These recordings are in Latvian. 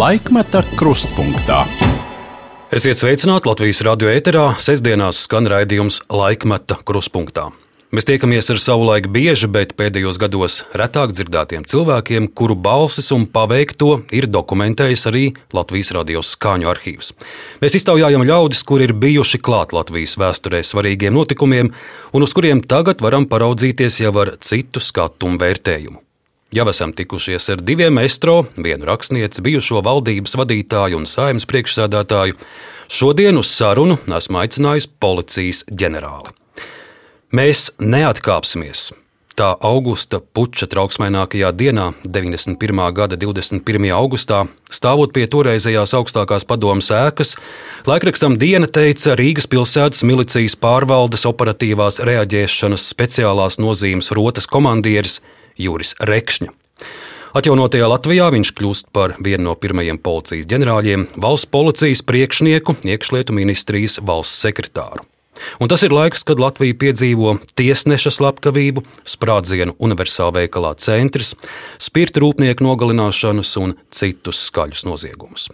Laikmeta krustpunktā. Esiet sveicināti Latvijas radio ēterā. Sestdienās skan raidījums Laikmeta krustpunktā. Mēs tiekamies ar savulaik bieži, bet pēdējos gados retāk dzirdētiem cilvēkiem, kuru balsis un paveikto ir dokumentējis arī Latvijas radio skaņu arhīvs. Mēs iztaujājam ļaudis, kuri ir bijuši klāt Latvijas vēsturē svarīgiem notikumiem, un uz kuriem tagad varam paraudzīties jau ar citu skatu un vērtējumu. Jau esam tikušies ar diviem estro, vienu rakstnieci, bijušo valdības vadītāju un saimnes priekšsādātāju. Šodien uz sarunu esmu aicinājis policijas ģenerāli. Mēs neatkāpsimies. Tā augusta puča trauksmainākajā dienā, 91. gada 21. augustā, stāvot pie toreizējās augstākās padomas ēkas, laikrakstam Diena teica Rīgas pilsētas milicijas pārvaldes operatīvās reaģēšanas speciālās nozīmes rotas komandieris Juris Rekšņa. Atjaunotajā Latvijā viņš kļūst par vienu no pirmajiem policijas ģenerāļiem, valsts policijas priekšnieku, iekšlietu ministrijas valsts sekretāru. Un tas ir laiks, kad Latvija piedzīvo tiesneša slepkavību, sprādzienu universālā veikalā centrs, spirta rūpnieku nogalināšanas un citus skaļus noziegumus.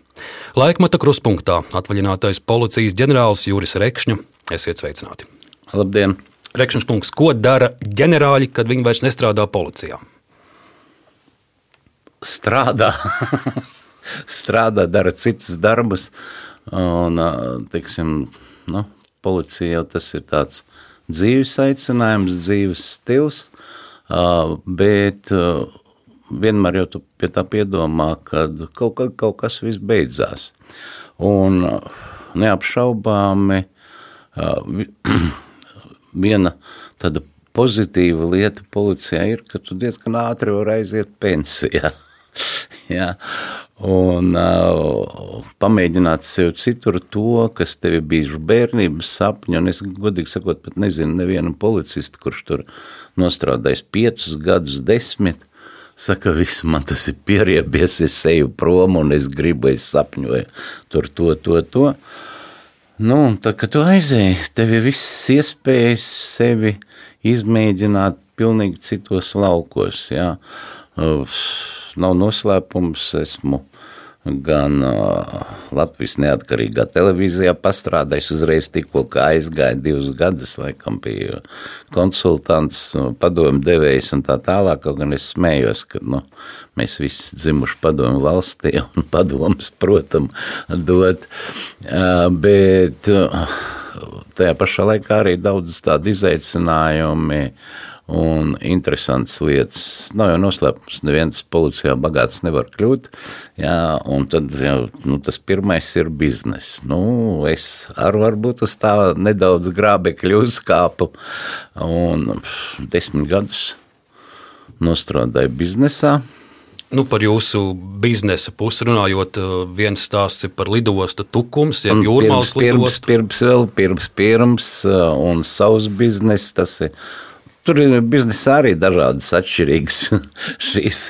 Laikmata kruspunktā atvaļinātais policijas ģenerālis Juris Rekšņa. Esiet sveicināti! Labdien! Rekšņš kungs, ko dara ģenerāļi, kad viņi vairs nestrādā policijā? Strādā, strādā, dara citus darbus. Un, teiksim, nu, policija jau tas ir tāds dzīves aicinājums, dzīves stils, bet vienmēr jau tu pie tā piedomā, kad kaut, kad kaut kas viss beidzās. Un neapšaubāmi viena tāda pozitīva lieta policijā ir, ka tu diezgan ātri vari aiziet pensijā. Jā. Un uh, pamēģināt sev citur to, kas tev bijuši bērnības sapņi. Es godīgi sakot, pat nezinu nevienu policistu, kurš tur nostrādājis piecus gadus, desmit. Saka, viss man tas ir pieriebies, es eju prom un es gribu, es sapņoju tur to, to, to. Nu, tad, kad tu aizēji, tev ir visas iespējas sevi izmēģināt pilnīgi citos laukos. Jā. Nav noslēpums, esmu gan uh, Latvijas neatkarīgā televīzijā pastrādājis. Uzreiz tikko aizgāja divus gadus, laikam bija konsultants, padomu devējs un tā tālāk. Kaut gan es smējos, ka nu, mēs visi dzimuši padomu valstī un padomus, protams, dot. Uh, bet uh, tajā pašā laikā arī daudz tādu izaicinājumu un interesantas lietas. Nav jau noslēpums, neviens policijā bagāts nevar kļūt. Jā, un tad jau, nu, tas pirmais ir bizness. Nu, es arī varbūt uz tā nedaudz grābekļu uzkāpu un desmit gadus nostrādāju biznesā. Nu, par jūsu biznesa pusi runājot, viens stāsts ir par lidostu tukums, ja jūrmālas pirms, pirms, pirms, vēl pirms, pirms, un savs biznes, tas ir Tur ir biznesā arī dažādas atšķirīgas šīs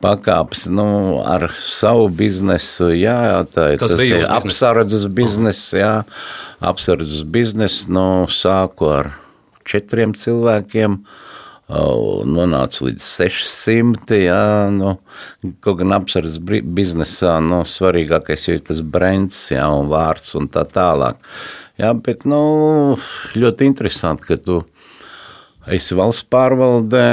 pakāpes. Nu, ar savu biznesu, jā, tā ir tas ir apsardzes biznes, jā, apsardzes biznes. Nu, sāku ar četriem cilvēkiem. Nonāca līdz 600. Jā, nu, kaut gan apsardzes biznesā nu, svarīgākais ir tas brands jā, un vārds un tā tālāk. Jā, bet nu, ļoti interesanti, ka tu esi valsts pārvaldē,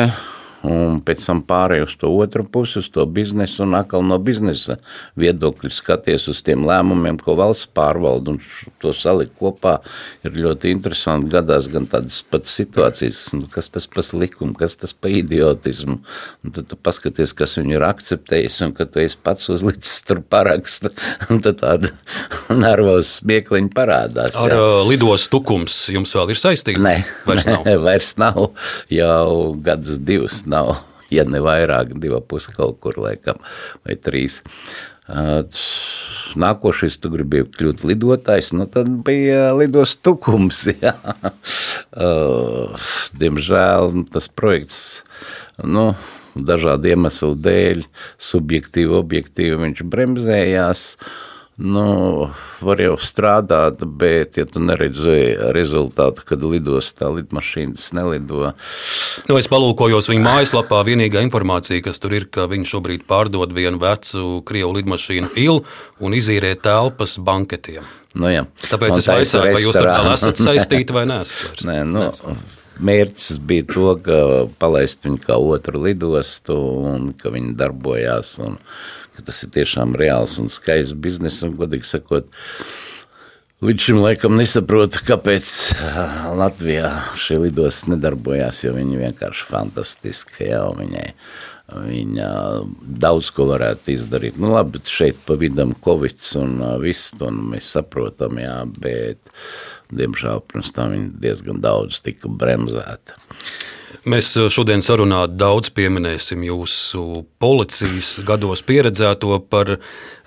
un pēc tam pārēju uz to otru pusi, uz to biznesu, un atkal no biznesa viedokļa skaties uz tiem lēmumiem, ko valsts pārvalda, un to salikt kopā ir ļoti interesanti. Gadās gan tādas pats situācijas, nu, kas tas par likumu, kas tas par idiotismu, un tad tu paskaties, kas viņu ir akceptējis, un kad tu esi pats uzlicis tur parakstu, un tad tāda nervos smiekliņa parādās. Ar jā. lidos tukums jums vēl ir saistība? Nē, vairs nav. vairs nav, jau gadus divus nav nav, ja ne vairāk, divi pusi kaut kur laikam, vai trīs. Nākošais, tu gribēji kļūt lidotājs, nu tad bija lidos tukums. Jā. Diemžēl tas projekts, nu, dažādu iemeslu dēļ, subjektīvi, objektīvi viņš bremzējās. Nu, var jau strādāt, bet, ja tu neredzi rezultātu, kad lidostā lidmašīnas nelido, Nu, es palūkojos viņa mājaslapā. Vienīgā informācija, kas tur ir, ka viņš šobrīd pārdod vienu vecu krievu lidmašīnu ilu un izīrē telpas banketiem. nu jā. Tāpēc Un es vaicāju, vai jūs tur vēl esat saistīti vai neesat. Nē, nu, mērķis bija to, ka palaist viņu kā otru lidostu un ka viņi darbojās un ka tas ir tiešām reāls un skaists biznes un, godīgi sakot, Līdz šim laikam nesaprotu, kāpēc Latvijā šī lidostas nedarbojās, jo viņi vienkārši fantastiski jau viņai. Viņa daudz ko varētu izdarīt. Nu, labi, šeit pa vidam Covid un viss to nu, mēs saprotam, jā, bet diemžēl pirms tam viņa diezgan daudz tika bremzēta. Mēs eh, šodien sarunā daudz pieminēsim jūsu policijas gados pieredzēto par eh,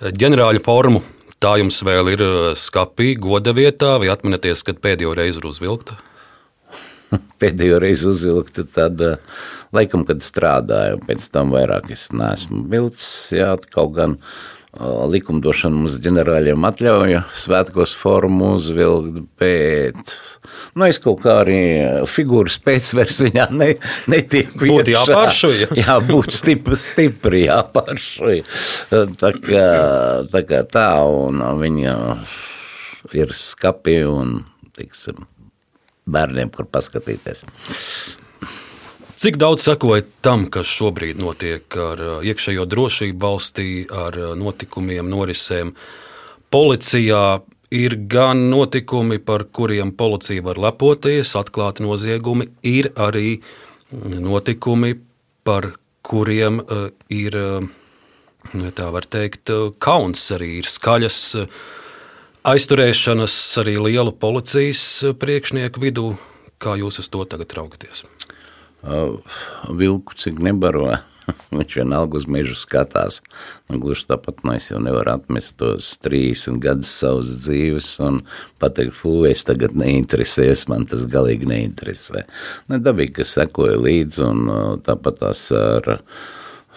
ģenerāļu formu. Tā jums vēl ir eh, skapī, goda vietā, vai atminaties, kad pēdējo reizi ir uzvilkta? Pēdējo reizi uzvilkta tad, laikam, kad strādāju, pēc tam vairāk es neesmu vilcis, jā, kaut gan ā, likumdošana mums ģenerāļiem atļauja svētkos formu uzvilkt, bet, nu, es kaut kā arī figūras pēcvers viņā ne, netieku Būtu iekšā. jāpāršuj, ja? Jā, būtu stipri, stipri jāpāršuj. Tā kā tā, kā tā un viņa ir skapi un, tiksim, bērniem, kur paskatīties. Cik daudz sekoja tam, kas šobrīd notiek ar uh, iekšējo drošību valstī, ar uh, notikumiem, norisēm? Policijā ir gan notikumi, par kuriem policija var lepoties, atklāti noziegumi, ir arī notikumi, par kuriem uh, ir, tā var teikt, kauns arī ir skaļas. Aizturēšanas arī lielu policijas priekšnieku vidū. Kā jūs uz to tagad raugaties? Vilku cik nebaro, viņš vienalga uz mežu skatās. Nu, gluži tāpat nu, es jau nevaru atmest tos 30 gadus savas dzīves un pateikt, fū, es tagad neinteresējos, man tas galīgi neinteresē. Nu, dabīgi, ka sekoja līdzi un tāpat tās ar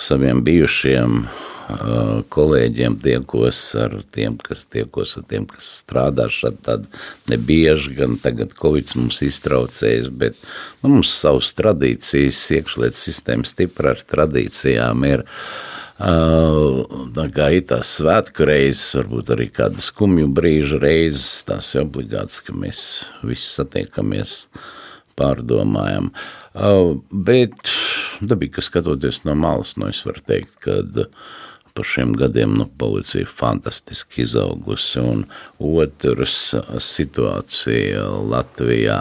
saviem bijušiem uh, kolēģiem tiekos ar tiem, kas tiekos ar tiem, kas strādā šeit tad nebieži, gan tagad Covid mums iztraucējis, bet nu, mums savas tradīcijas, iekšlietu sistēma stipra ar tradīcijām ir. Tā kā ir tās svētku reizes, varbūt arī kāda skumju brīža reizes, tās ir obligāts, ka mēs visi satiekamies, pārdomājam. Bet dabīgi, ka skatoties no malas, nu, es varu teikt, ka par šiem gadiem nu, policija fantastiski izaugusi. Un otrs situācija Latvijā,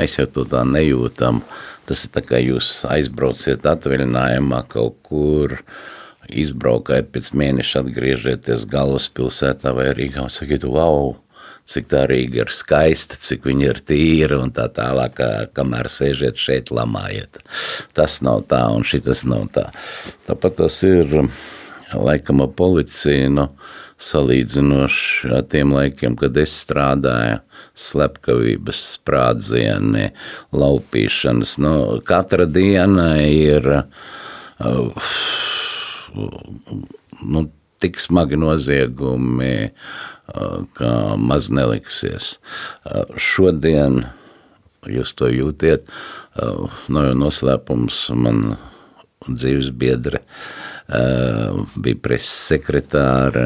mēs jau to tā nejūtam. Tas ir tā kā jūs aizbrauciet atvaļinājumā kaut kur, izbraukājat pēc mēneša, atgriežaties galvaspilsētā vai Rīgā un sakiet, wow! cik tā Rīga ir skaista, cik viņa ir tīra un tā tālāk, kā- kamēr sēžat šeit, lamājat. Tas nav tā un šis nav tā. Tāpat tas ir laikam ar policiju, nu, salīdzinoši ar tiem laikiem, kad es strādāju. Slepkavības, sprādzieni, laupīšanas. Nu, katra diena ir uh, nu, tik smagi noziegumi, uh, ka maz neliksies. Uh, Šodien jūs to jūtiet, uh, nav jau noslēpums man dzīves biedre. Uh, bija preses sekretāre.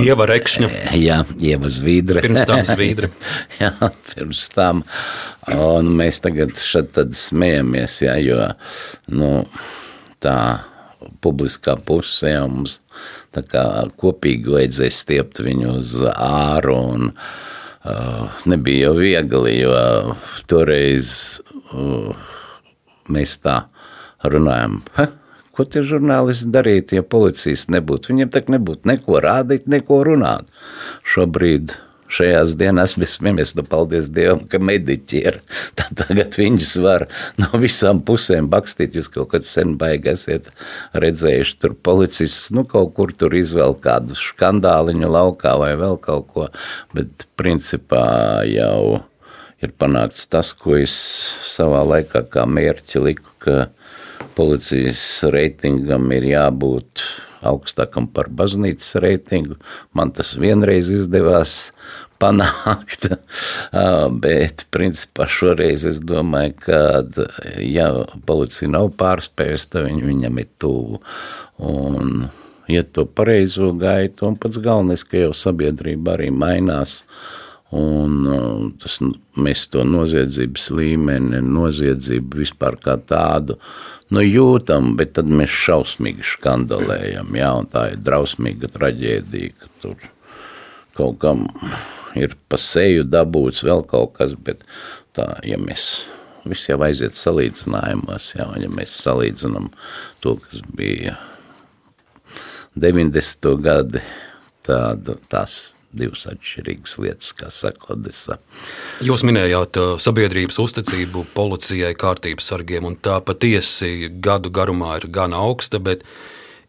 Ieva Rekšņa. Jā, Ieva Zvidre. Pirms tam Zvidre. jā, pirms tam. Un mēs tagad šeit tad smējamies, jā, jo nu, tā publiskā pusē mums tā kā kopīgi vajadzēja stiept viņu uz āru. Un, uh, nebija jau viegli, jo toreiz uh, mēs tā runājam. Ha? Ko tie žurnālisti darītu, ja policijas nebūtu? Viņiem tak nebūtu neko rādīt, neko runāt. Šobrīd, šajās dienās, mēs mēs nu, paldies Dievam, ka mediķi ir. Tā tagad viņus var no visām pusēm bakstīt. Jūs kaut kad sen baigi esat redzējuši tur policists, nu kaut kur tur izvēl kādu skandāliņu laukā vai vēl kaut ko, bet principā jau ir panākts tas, ko es savā laikā kā mērķi liku, ka policijas reitingam ir jābūt augstākam par baznīcas reitingu. Man tas vienreiz izdevās panākt, bet principā šoreiz es domāju, ka ja policija nav pārspējusi, tad viņi viņam ir tuvu. Un iet to pareizo gaitu, un pats galvenais, ka jau sabiedrība arī mainās. Un tas, mēs to noziedzības līmeni, noziedzību vispār kā tādu nu, jūtam, bet tad mēs šausmīgi skandalējam. Jā, tā ir drausmīga traģēdija, ka tur kaut kam ir pa seju dabūts vēl kaut kas, bet tā, ja mēs visi jau aiziet salīdzinājumos, jā, ja mēs salīdzinām to, kas bija 90. gadi, tāda, tās divas atšķirīgas lietas, kā saka Odessa. Jūs minējāt uh, sabiedrības uzticību policijai, kārtības sargiem, un tā patiesi gadu garumā ir gan augsta, bet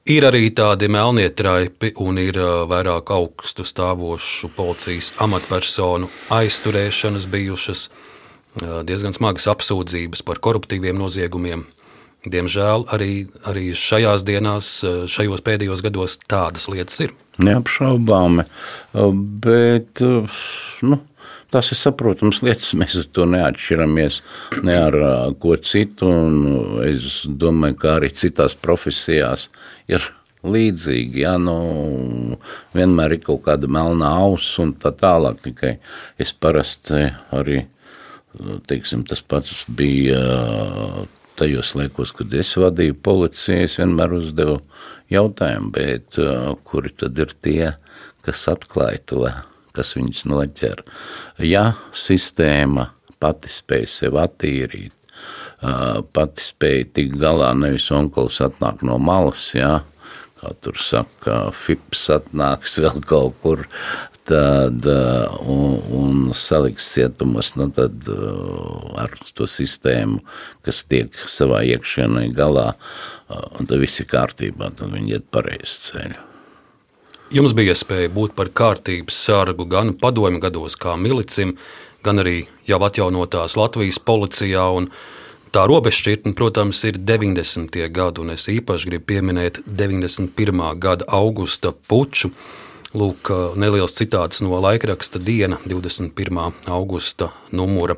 ir arī tādi melnie traipi un ir uh, vairāk augstu stāvošu policijas amatpersonu aizturēšanas bijušas, uh, diezgan smagas apsūdzības par koruptīviem noziegumiem. Diemžēl arī, arī šajās dienās, šajos pēdējos gados tādas lietas ir. Neapšaubāmi, bet nu, tas ir saprotams lietas. Mēs ar to neatšķiramies ne ar ko citu. Es domāju, ka arī citās profesijās ir līdzīgi. Ja, nu, vienmēr ir kaut kāda melnā auss un tā tālāk. Tikai es parasti arī teiksim, tas pats bija tajos laikos, kad es vadīju policiju, es vienmēr uzdevu jautājumu, bet uh, kuri tad ir tie, kas atklāja to, kas viņus noķer? Ja sistēma pati spēj sevi attīrīt, uh, pati spēj tikt galā, nevis onkulis atnāk no malas, jā, kā tur saka, fips atnāks vēl kaut kur, tad, uh, un, un saliks cietumos, nu tad uh, ar to sistēmu, kas tiek savā iekšienē galā, uh, tad viss ir kārtībā, tad viņi iet pareizi ceļu. Jums bija iespēja būt par kārtības sargu gan padomju gados, kā milicim, gan arī jau atjaunotās Latvijas policijā. Tā robežšķirtne, protams, ir 90. gadi, un es īpaši gribu pieminēt 91. gada augusta puču, Lūk, neliels citāts no laikraksta diena, 21. augusta numura.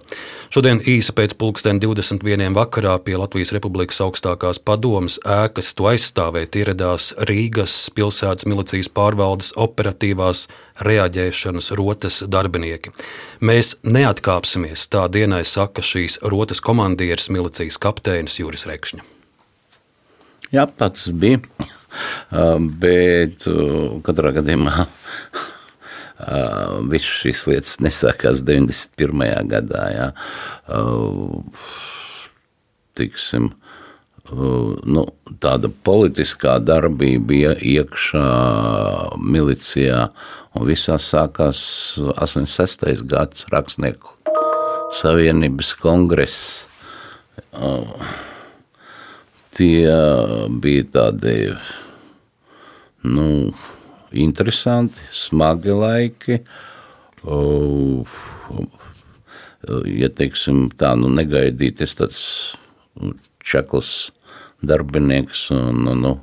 Šodien īsa pēc pulksten 21. vakarā pie Latvijas Republikas augstākās padomas ēkas to aizstāvēt ieradās Rīgas pilsētas milicijas pārvaldes operatīvās reaģēšanas rotas darbinieki. Mēs neatkāpsimies, tā dienai saka šīs rotas komandieris milicijas kapteinis Juris Rekšņa. Jā, tāds bija. Bet katrā gadījumā visas šīs lietas nesākās 91. gadā. Jā. Tiksim, nu, tāda politiskā darbība bija iekšā milicijā, un visā sākās 86. gads rakstnieku savienības kongress. Tie bija tādi nu, interesanti, smagi laiki. Ja teiksim, tā nu, negaidīties, tāds nu, čakls darbinieks. Un, nu, nu,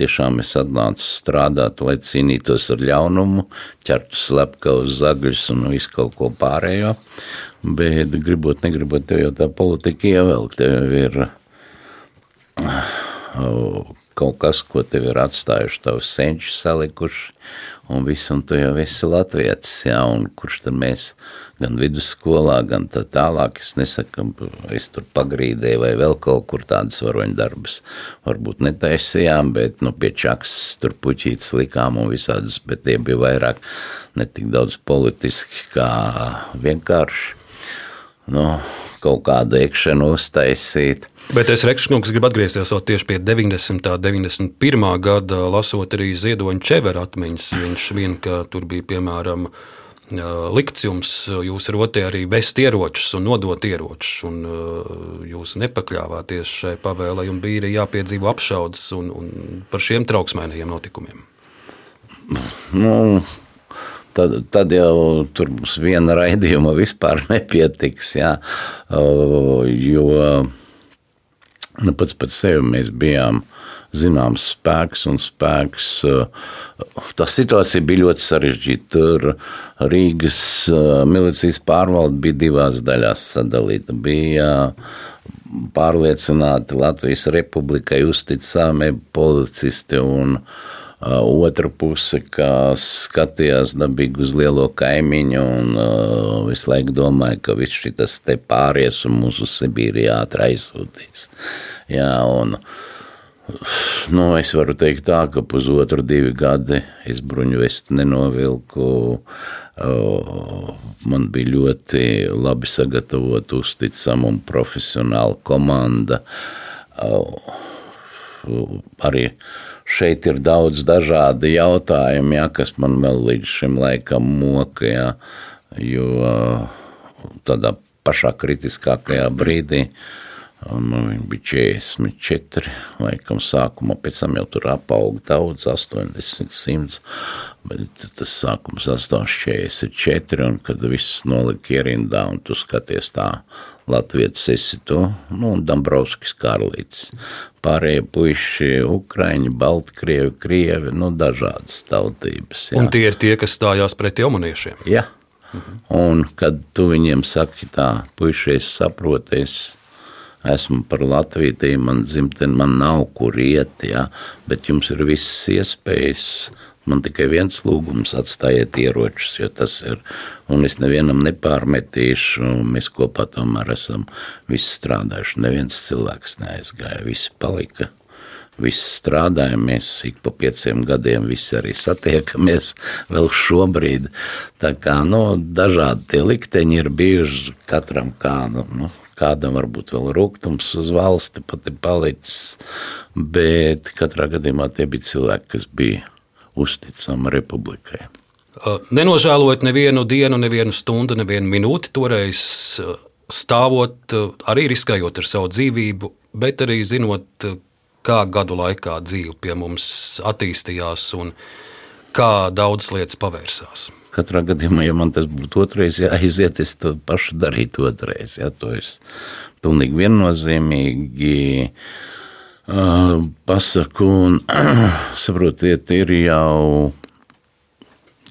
tiešām es atnācu strādāt, lai cīnītos ar ļaunumu, ķertu slepkavas zagļus un visu kaut ko pārējo. Bet, gribot, negribot, tev jau tā politika ievelk. Tev ir kaut kas, ko tev ir atstājuši tavi senči salikuši, un viss, un tu jau esi latvietis, jā, un kurš tad mēs gan vidusskolā, gan tā tālāk, es nesaku, es tur pagrīdēju vai vēl kaut kur tādas varoņu darbus varbūt netaisījām, bet, nu, pie čaks tur puķītas likām un visādas, bet tie bija vairāk ne tik daudz politiski kā vienkārši, nu, kaut kādu iekšanu uztaisīt. Bet es Rekškungs gribu atgriezties tieši pie 90. un 91. gada, lasot arī Ziedoņa Čevera atmiņas. Viņš vien, ka tur bija piemēram likts jums, jūs rotē arī vest ieročus un nodot ieročus, un jūs nepakļāvāties šai pavēlei, un bija arī jāpiedzīvo apšaudas un, un par šiem trauksmēnajiem notikumiem. Nu, tad, tad jau tur mums viena raidījuma vispār nepietiks, jā, jo Nu, pats par sevi mēs bijām zināms spēks un spēks. Tā situācija bija ļoti sarežģīta. Tur Rīgas milicijas pārvalde bija divās daļās sadalīta. Bija pārliecināti Latvijas republikai uzticami policisti un otra puse, kas skatījās dabīgi uz lielo kaimiņu un uh, visu laiku domāja, ka viss šis te pāries un mūsu Sibīrijā ātri aizsūtīs. Jā, un, nu, es varu teikt tā, ka pusotru divi gadi es bruņu vestu nenovilku, Man bija ļoti labi sagatavota, uzticama un profesionāla komanda. Arī šeit ir daudz dažādu jautājumu, ja, kas man vēl līdz šim laikam moka. Ja, jo tādā pašā kritiskākajā brīdī nu, viņi bija 44, laikam, sākumā, pēc tam jau tur apauga daudz, 80, 100. Bet tas sākums sastāv 44, un kad viss nolika ierindā, un tu skaties tā, Latvijas esi tu, nu, un Dambrovskis Karlīts. Pārējie puiši, Ukraiņi, Baltkrievi, Krievi, nu, dažādas tautības. Jā. Un tie ir tie, kas stājās pret jauniešiem? Jā. Mhm. Un kad tu viņiem saki tā, puiši, es saprotu, es esmu par Latviju, man dzimteni, man nav kur iet, ja, bet jums ir visas iespējas. Man tikai viens lūgums atstājiet ieročus, jo tas ir, un es nevienam nepārmetīšu, mēs kopā tomēr esam visi strādājuši. Neviens cilvēks neaizgāja, visi palika visi strādājam, mēs ik pa pieciem gadiem visi arī satiekamies vēl šobrīd. Tā kā, nu, dažādi tie likteņi ir bijuši katram kādu, nu, kādam varbūt vēl rūkums uz valsti pat ir palicis, bet katrā gadījumā tie bija cilvēki, kas bija uzticami republikai. Nenožēlojot nevienu dienu, nevienu stundu, nevienu minūti, toreiz stāvot, arī riskējot ar savu dzīvību, bet arī zinot, kā gadu laikā dzīve pie mums attīstījās un kā daudz lietas pavērsās. Katrā gadījumā, ja man tas būtu otrais jāiziet, es to pašu darītu otrais. Ja, to es pilnīgi viennozīmīgi uh, pasaku. Un, saprotiet, ir jau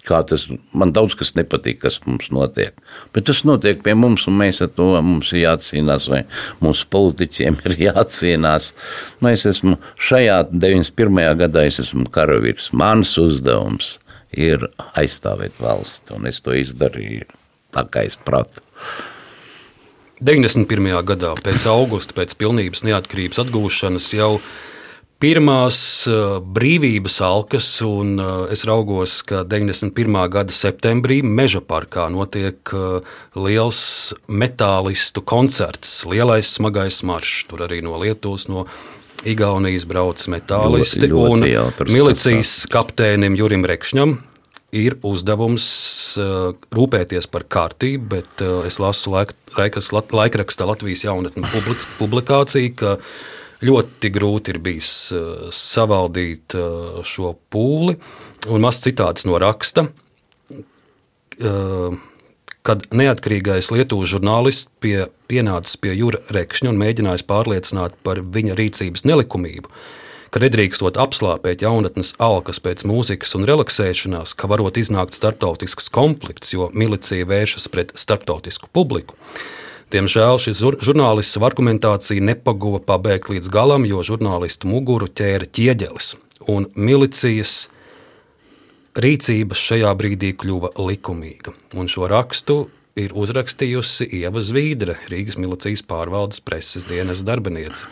kā tas man daudz kas nepatīk, kas mums notiek. Bet tas notiek pie mums, un mēs ar to mums ir jācīnās, vai mūsu politiķiem ir jācīnās. Nu, es esmu šajā 91. gadā, es esmu karavīrs. Mans uzdevums ir aizstāvēt valsti, un es to izdarīju tā, kā es pratu. 91. gadā, pēc augusta, pēc pilnības neatkarības atgūšanas, jau pirmās uh, brīvības alkas, un uh, es raugos, ka 91. gada septembrī Meža parkā notiek uh, liels metālistu koncerts, lielais smagais maršs. Tur arī no Lietuvas, no Igaunijas brauc metālisti. Ļoti, ļoti un milicijas kapteinim Jurim Rekšņam ir uzdevums rūpēties par kārtību, bet uh, es lasu laik, laikas, laikraksta Latvijas jaunatnes publikāciju, ka ļoti grūti ir bijis uh, savaldīt šo pūli. Un mazs citāts no raksta kad neatkarīgais Lietuvas žurnālists pie, pienācis pie Jūra Rekšņa un mēģinājis pārliecināt par viņa rīcības nelikumību, ka nedrīkstot apslāpēt jaunatnes alkas pēc mūzikas un relaksēšanās, ka varot iznākt starptautisks konflikts, jo milicija vēršas pret starptautisku publiku. Diemžēl šis žurnālists argumentāciju nepaguva pabeigt līdz galam, jo žurnālistu muguru ķēra ķieģelis, un milicijas rīcība šajā brīdī kļuva likumīga. Un šo rakstu ir uzrakstījusi Ieva Zvīdre, Rīgas milicijas pārvaldes preses dienas darbiniece.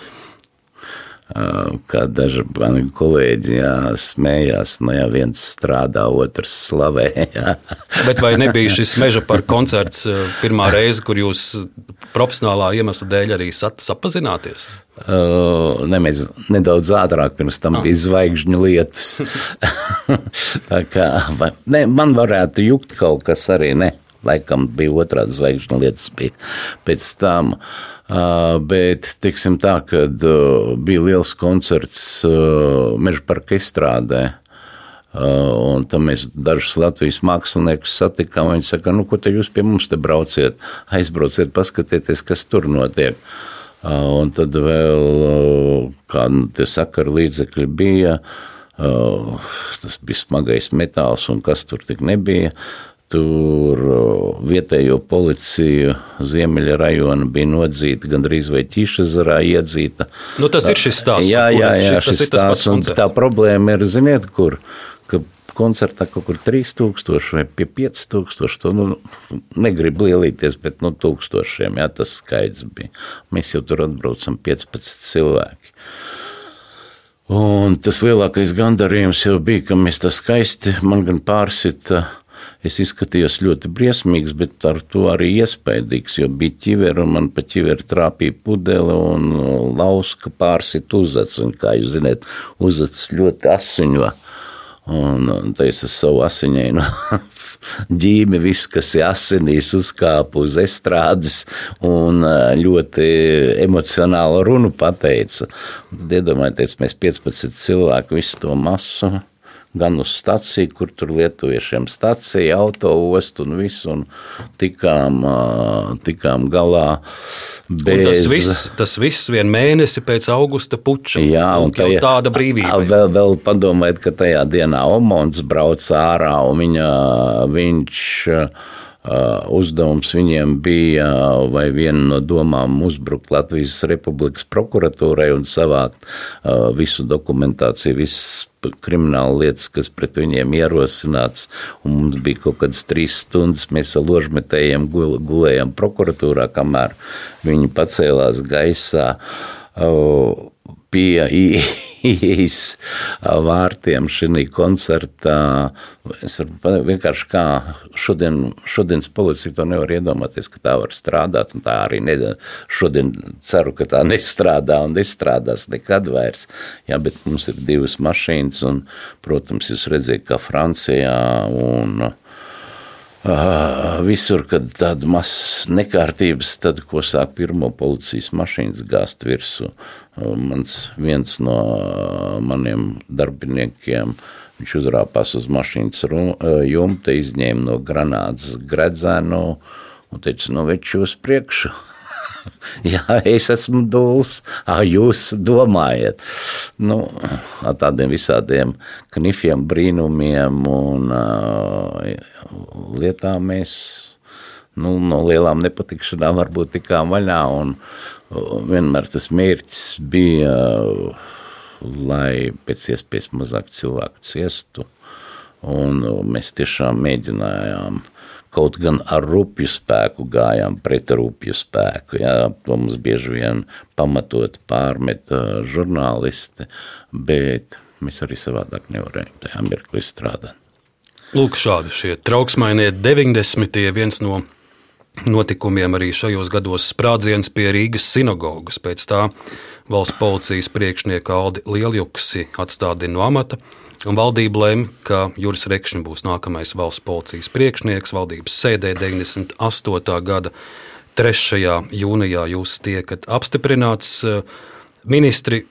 Kā daži mani kolēģi jā, smējās, nu, ja viens strādā, otrs slavē. Jā. Bet vai nebija šis meža par koncerts pirmā reize, kur jūs profesionālā iemesla dēļ arī sapazināties? Uh, ne, mēs nedaudz ātrāk pirms tam ah. bija zvaigžņu lietus. Tā kā, ne, man varētu jukt kaut kas arī, ne, laikam bija otrādi zvaigžņu lietas bija pēc tam. Uh, bet, teiksim tā, kad uh, bija liels koncerts Meža parka izstrādē, Un tam mēs dažus Latvijas māksliniekus satikām. Viņi saka, nu, ko te jūs pie mums te brauciet, aizbrauciet, paskatieties, kas tur notiek. Un tad vēl kādi sakara līdzekļi bija. Tas bija smagais metāls, un kas tur tik nebija. Tur vietējo policiju Ziemeļa rajona bija nodzīta, gandrīz vai ķīšezarā iedzīta. Nu, tas ir šis stāsts. Jā, jā, jā, šis, šis stāsts. Un tā problēma ir, ziniet, kur, ka koncertā kaut kur 3000 vai pie 5000. To, nu, negribu lielīties, bet no nu, tūkstošiem jā, tas skaits bija. Mēs jau tur atbraucam 15 cilvēki. Un tas lielākais gandarījums jau bija, ka mēs tā skaisti, man gan pārsita Es izskatījos ļoti briesmīgs, bet ar to arī iespaidīgs, jo bija ķiveri un man pa ķiveri trāpīja pudele un lauska pārsit uzacis. Un, kā jūs zināt, uzacis ļoti asiņo. Un, tā es ar savu asiņainu ģīmi, viss, kas ir asinīs, uzkāpa uz estrādes un ļoti emocionālu runu pateica. Tad iedomājieties, mēs 15 cilvēku visu to masu gan uz staciju, kur tur lietuviešiem stacija, autoostu un visu, un tikām, tikām galā. Bez... Un tas viss, tas viss vien mēnesi pēc augusta puča. Jā, un tā, tāda brīvība. Vēl, vēl padomājiet, ka tajā dienā Omons brauc ārā, un viņa, viņš Uh, uzdevums viņiem bija vai viena no domām uzbrukt Latvijas Republikas prokuratūrai un savākt uh, visu dokumentāciju, visas krimināla lietas, kas pret viņiem ierosināts. Mums bija kaut kādas trīs stundas, mēs ar ložmetējiem gulējām prokuratūrā, kamēr viņi pacēlās gaisā. Uh, pie ieejas vārtiem šī koncertā. Es vienkārši kā šodien, šodienas policija to nevar iedomāties, ka tā var strādāt, tā arī ne, šodien ceru, ka tā nestrādā un nestrādās nekad vairs. Jā, bet mums ir divas mašīnas, un, protams, jūs redzējat, kā Francijā un Visur, kad tāda mazs nekārtības, tad, ko sāk pirmo policijas mašīnas gāzt virsū, mans viens no maniem darbiniekiem, viņš uzrāpās uz mašīnas jumta, izņēma no granātas gredzēnu un teica, nu, veči uz priekšu. Jā, es esmu dūls, jūs domājat. Nu, ar tādiem visādiem knifiem, brīnumiem un uh, lietām mēs nu, no lielām nepatikšanām varbūt tikām vaļā. Un, vienmēr tas mērķis bija, lai pēc iespējas mazāk cilvēku ciestu. Un mēs tiešām mēģinājām kaut gan ar rupju spēku gājām pret rupju spēku. Jā, to mums bieži vien pamatot pārmet žurnālisti, bet mēs arī savādāk nevarējām tajā mirklī strādāt. Lūk, šādi šie trauksmainie 90. viens no notikumiem arī šajos gados sprādziens pie Rīgas sinagogas. Pēc tā valsts policijas priekšnieka Aldi Lieljuksi atstādina no amata, un valdība lēma, ka Juris Rekšņš būs nākamais valsts policijas priekšnieks valdības sēdē 98. gada 3. jūnijā. Jūs tiekat apstiprināts ministri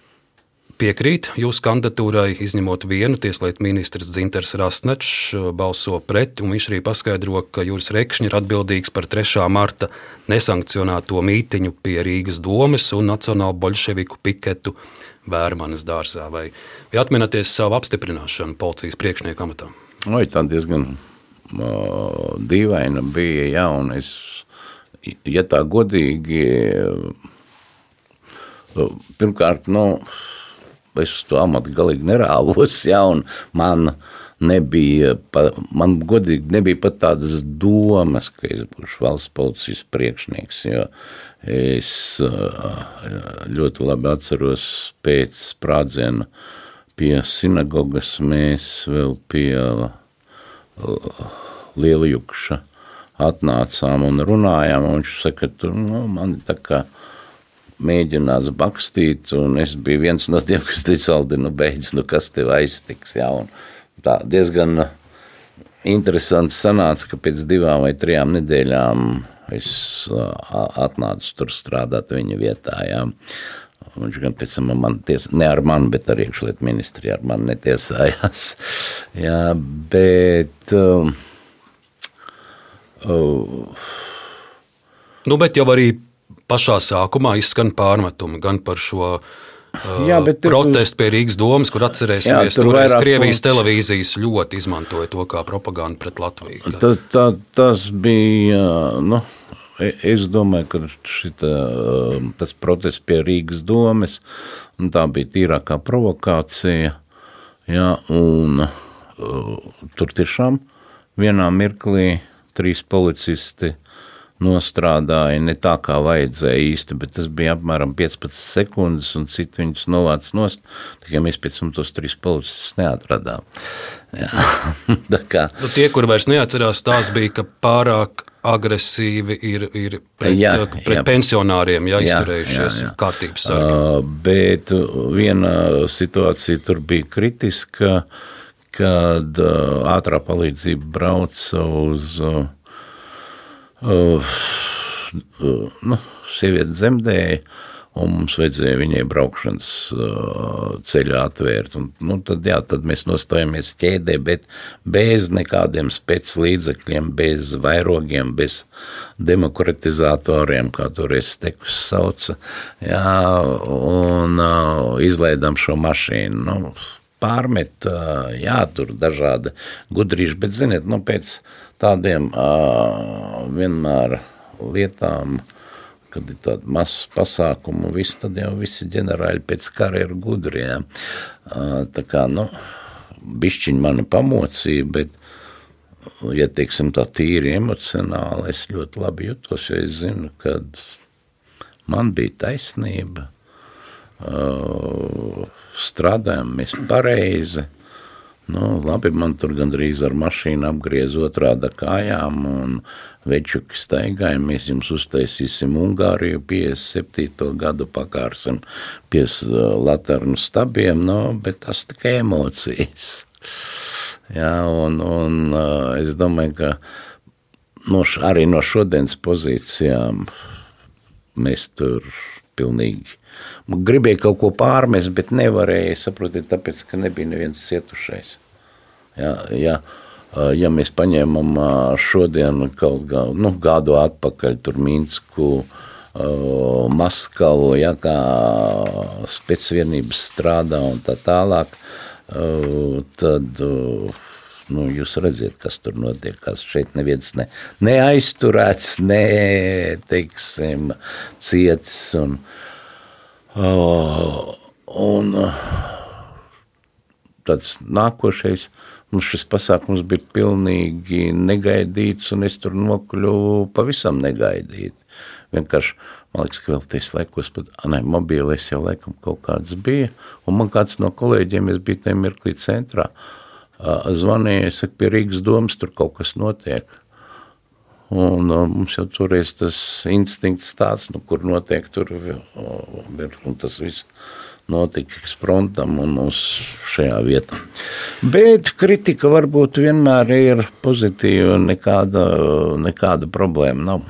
piekrīt jūsu kandidatūrai, izņemot vienu tieslietu ministrs Dzinters Rasnečs, balso pret, un viņš arī paskaidro, ka Juris Rekšņš ir atbildīgs par 3. marta nesankcionēto mītiņu pie Rīgas domes un Nacionālu bolševiku piketu Vērmanas dārzā. Vai, vai atminaties savu apstiprināšanu policijas priekšnieku amatā? Oi, tā diezgan uh, dīvaina bija, jā, es, ja tā godīgi, uh, pirmkārt, nu, es to amatu galīgi nerāvos. Ja, man nebija, pa, man godīgi nebija pat tādas domas, ka es būšu valsts policijas priekšnieks. Es ļoti labi atceros pēc sprādziena pie sinagogas. Mēs vēl pie Lielajukša atnācām un runājām. Un viņš saka, ka nu, man tā kā mēģinās bakstīt, un es biju viens no tiem, kas teica, Aldi, nu beidz, nu kas tev aiztiks, jā, un tā diezgan interesanti sanāca, ka pēc divām vai trijām nedēļām es atnācu tur strādāt viņa vietā, jā. Viņš gan pēc tam man tiesa, ne ar mani, bet ar iekšlietu ministriju ar mani netiesājās. Jā, bet. Uh, uh, nu, bet jau arī pašā sākumā izskan pārmetumi gan par šo Jā, bet protestu pie Rīgas domas, kur atcerēsimies, Jā, tur toreiz Krievijas punkts. televīzijas ļoti izmantoja to kā propagandu pret Latviju. Tā, tā, tas bija. Nu, e- es domāju, ka šita, tas protests pie Rīgas domes un tā bija tīrākā provokācija. Jā, un, uh, tur tiešām vienā mirklī trīs policisti nostrādāja ne tā, kā vajadzēja īsti, bet tas bija apmēram 15 sekundes, un citi viņus novāc nost. Tikai mēs pēc tam tos trīs policistus neatradām. Jā. Nu, tie, kur vairs neatcerās, tās bija, ka pārāk agresīvi ir, ir pret, Jā, pret jā. pensionāriem jā, Jā, izturējušies jā, jā. kārtības sargi. Uh, bet viena situācija tur bija kritiska, kad uh, ātrā palīdzība brauca uz uh, nu, sievieti zemdēja. Un mums vajadzēja viņai braukšanas ceļu atvērt. Un, nu, tad, jā, tad mēs nostājāmies ķēdē, bet bez nekādiem spēclīdzekļiem, bez vairogiem, bez demokratizatoriem, kā toreiz tekus sauca. Jā, un uh, izlaidām šo mašīnu. Nu, pārmet, jā, tur dažādi gudrīši, bet, ziniet, nu, pēc tādiem vienmēr lietām, kad ir tāda maza pasākuma, viss, tad jau visi ģenerāļi pēc kara ir gudri. Jā. Tā kā, nu, bišķiņi mani pamocīja, bet, ja teiksim tā tīri emocionāli, es ļoti labi jutos, jo es zinu, ka man bija taisnība, strādājam mēs pareizi. Nu, labi, man tur gandrīz ar mašīnu apgriez otrāda kājām un večuki staigāja. Mēs jums uztaisīsim Ungāriju 57. gadu pakārsim pie laternu stabiem, nu, bet tas tikai emocijas. Jā, un, un es domāju, ka no, š- arī no šodienas pozīcijām mēs tur pilnīgi gribēja kaut ko pārmest, bet nevarēja, saprotiet, tāpēc, ka nebija neviens cietušais. Ja, ja, ja mēs paņēmam ā, šodien kaut kā, nu, gadu atpakaļ tur Minsku, ā, Maskavu, ja, kā specvienības strādā un tā tālāk, tad nu, jūs redzat, kas tur notiek. Kas šeit neviens ne, neaizturēts, ne, teiksim, ciets. Un, uh, un uh, tāds nākošais. Mums šis pasākums bija pilnīgi negaidīts, un es tur nokļuvu pavisam negaidīti. Vienkārši, man liekas, ka vēl tajos laikos pat ne, mobilais jau laikam kaut kāds bija, un man kāds no kolēģiem, es biju tajā mirklī centrā, ā, zvanīja, es saku, pie Rīgas domas tur kaut kas notiek. Un uh, mums jau toreiz tas instinkts tāds, nu, kur notiek tur, uh, ir, un tas viss notika ekspromptam un uz šajā vietā. Bet kritika varbūt vienmēr ir pozitīva, nekāda, nekāda problēma nav.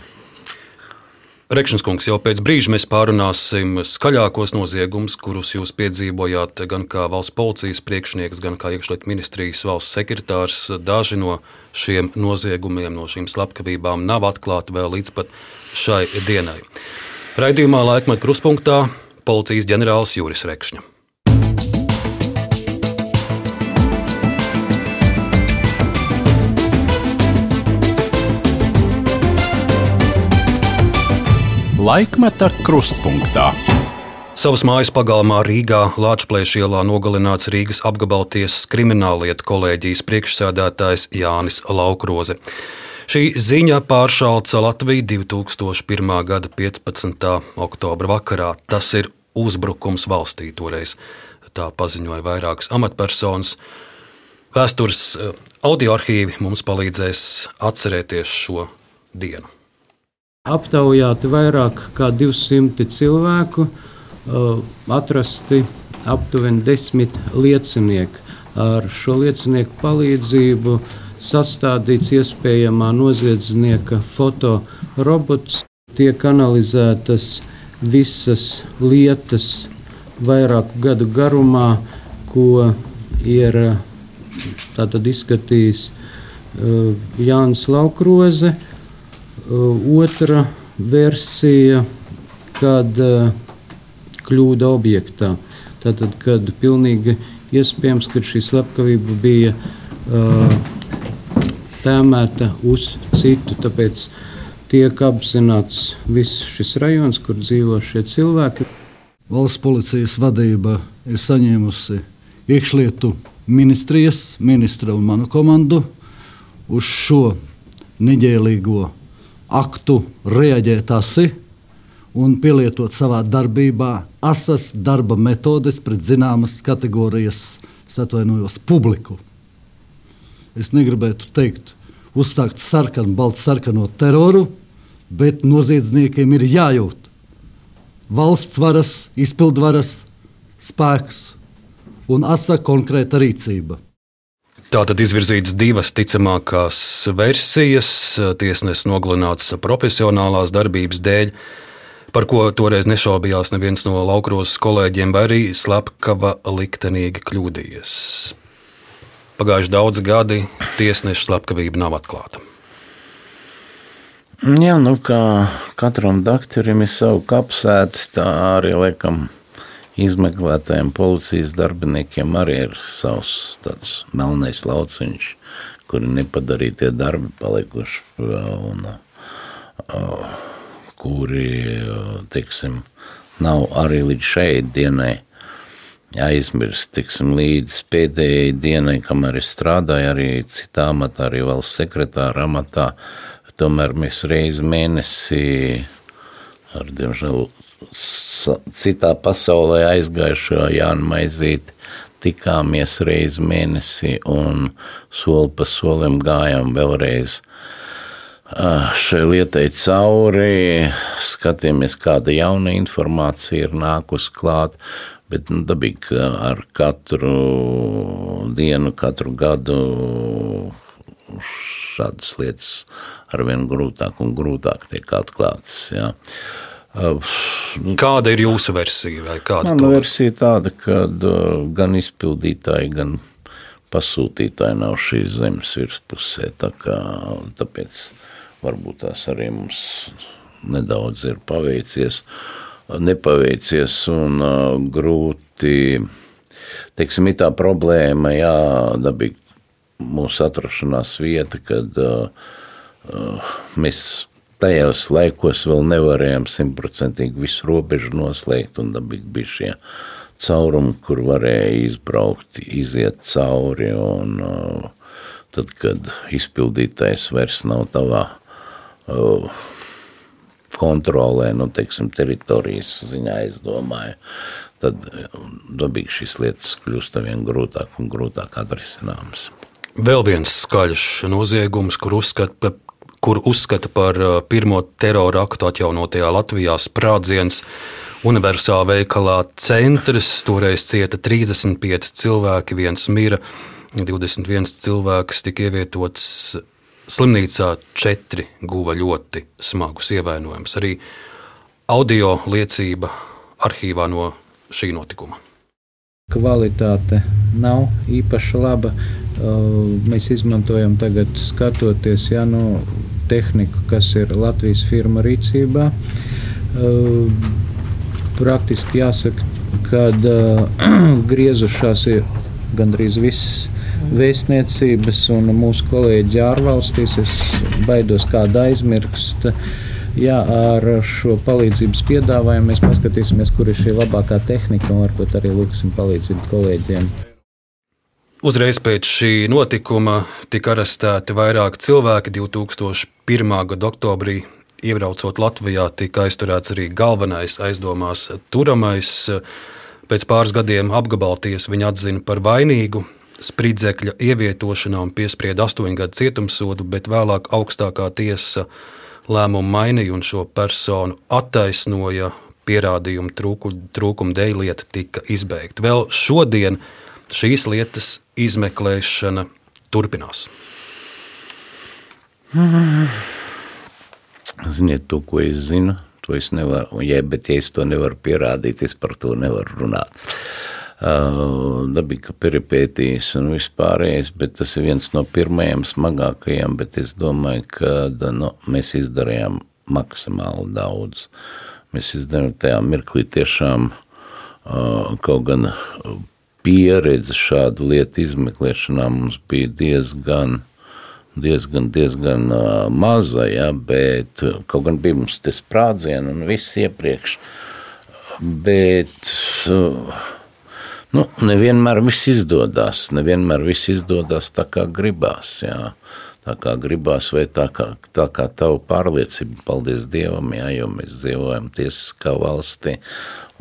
Rekšņs kungs, jau pēc brīža mēs pārunāsim skaļākos noziegumus, kurus jūs piedzīvojāt gan kā valsts policijas priekšnieks, gan kā iekšlietu ministrijas valsts sekretārs. Daži no šiem noziegumiem, no šīm slepkavībām nav atklāti vēl līdz pat šai dienai. Raidījumā laikmet kruspunktā policijas ģenerālis Juris Rekšņa. Laikmeta krustpunktā. Savas mājas pagalmā Rīgā Latvijas ielā nogalināts Rīgas apgabaltiesas krimināllietu kolēģijas priekšsēdētājs Jānis Laukroze. Šī ziņa pāršāca Latviju 2001. gada 15. oktobra vakarā. Tas ir uzbrukums valstī toreiz. Tā paziņoja vairākas amatpersonas. Vēstures eh, audio arhīvi mums palīdzēs atcerēties šo dienu. Aptaujāti vairāk kā 200 cilvēku, uh, atrasti aptuveni 10 liecinieki. Ar šo liecinieku palīdzību sastādīts iespējamā noziedznieka fotorobots, tiek analizētas visas lietas vairāku gadu garumā, ko ir uh, tātad izskatījis uh, Jānis Laukroze. Uh, Otra versija kad uh, kļūda objektā. Tātad, kad pilnīgi iespējams, ka šī slepkavība bija uh, tēmēta uz citu, tāpēc tiek apzināts viss šis rajons, kur dzīvo šie cilvēki. Valsts policijas vadība ir saņēmusi iekšlietu ministrijas, ministra un manu komandu uz šo neģēlīgo aktu reaģēt asi un pielietot savā darbībā asas darba metodes pret zināmas kategorijas, atvainojos, publiku. Es negribētu teikt, uzsākt sarkanu, baltu sarkano teroru, bet noziedzniekiem ir jājūt valsts varas, izpildvaras spēks un asa konkrēta rīcība. Tātad izvirzītas divas ticamākās versijas. Tiesnesis nogalināts profesionālās darbības dēļ, par ko toreiz nešaubījās neviens no laukrosas kolēģiem, vai arī slepkava liktenīgi kļūdījies. Pagājuši daudzi gadi, tiesneša slepkavība nav atklāta. Jā, nu kā katram doktoram ir savu kapsētu, tā arī liekam izmeklētājiem, policijas darbiniekiem arī ir savs tāds melnais lauciņš, kuri nepadarītie darbi palikuši un kuri, teiksim, nav arī līdz šai dienai aizmirst, tiksim, līdz pēdējai dienai, kamēr es strādāju arī citā amatā, arī valsts sekretāra amatā, tomēr mēs reizi mēnesī ar, diemžēl, citā pasaulē aizgājušo Jānu Maizīti tikāmies reizi mēnesī un soli pa solim gājām vēlreiz šai lietai cauri, skatījāmies, kāda jauna informācija ir nākusi klāt, bet nu, dabīgi, ar katru dienu, katru gadu šādas lietas arvien grūtāk un grūtāk tiek atklātas. Jā. Kāda ir jūsu versija? Mana versija ir tāda, ka gan izpildītāji, gan pasūtītāji nav šīs zemes virspusē. Tā kā, tāpēc varbūt tās arī mums nedaudz ir paveicies, nepaveicies un uh, grūti. Teiksim, ir tā problēma, jā, dabīgi mūsu atrašanās vieta, kad uh, uh, mēs tajos laikos vēl nevarējām simtprocentīgi visu robežu noslēgt, un dabīgi bija šie caurumi, kur varēja izbraukt, iziet cauri, un uh, tad, kad izpildītājs vairs nav tavā uh, kontrolē, nu, teiksim, teritorijas ziņā, es domāju, tad dabīgi šīs lietas kļūst arvien grūtāk un grūtāk atrisināmas. Vēl viens skaļš noziegums, kur uzskata, kur uzskata par uh, pirmo terora aktu atjaunotajā Latvijā sprādziens. Universālā veikalā centrs toreiz cieta 35 cilvēki, viens mira, 21 cilvēks tika ievietots slimnīcā, četri guva ļoti smagus ievainojumus. Arī audio liecība arhīvā no šī notikuma. Kvalitāte nav īpaši laba. Mēs izmantojam tagad, skatoties, ja, no tehniku, kas ir Latvijas firma rīcībā. Praktiski jāsaka, ka uh, griezušās ir gandrīz visas vēstniecības un mūsu kolēģi ārvalstīs. Es baidos kādu aizmirst. Jā, ar šo palīdzības piedāvājumu mēs paskatīsimies, kur ir šī labākā tehnika un varbūt arī lūgsim palīdzību kolēģiem. Uzreiz pēc šī notikuma tika arestēti vairāki cilvēki. 2001. gada oktobrī, iebraucot Latvijā, tika aizturēts arī galvenais aizdomās turamais. Pēc pāris gadiem apgabalties viņa atzina par vainīgu spridzekļa ievietošanā un piesprieda astoņu gadu cietumsodu, bet vēlāk augstākā tiesa lēmumu mainīja un šo personu attaisnoja pierādījumu trūkumu dēļ lieta tika izbeigta. Vēl šodien šīs lietas izmeklēšana turpinās. Ziniet, to, ko es zinu, to es nevaru. Ja, bet, ja es to nevaru pierādīt, es par to nevaru runāt. Uh, dabīga peripētīs un vispārējais, bet tas ir viens no pirmajiem smagākajiem, bet es domāju, ka nu, mēs izdarījām maksimāli daudz. mēs izdarījām tajā mirklī tiešām kaut gan pieredze šādu lietu izmeklēšanā mums bija diezgan, diezgan, diezgan maza, ja, bet kaut gan bija mums tas sprādziens un viss iepriekš. Bet nu, nevienmēr viss izdodas, nevienmēr viss izdodas tā, kā gribās. Jā tā kā gribās, vai tā kā, tā kā tava pārliecība, paldies Dievam, jā, jo mēs dzīvojam tiesiskā valstī,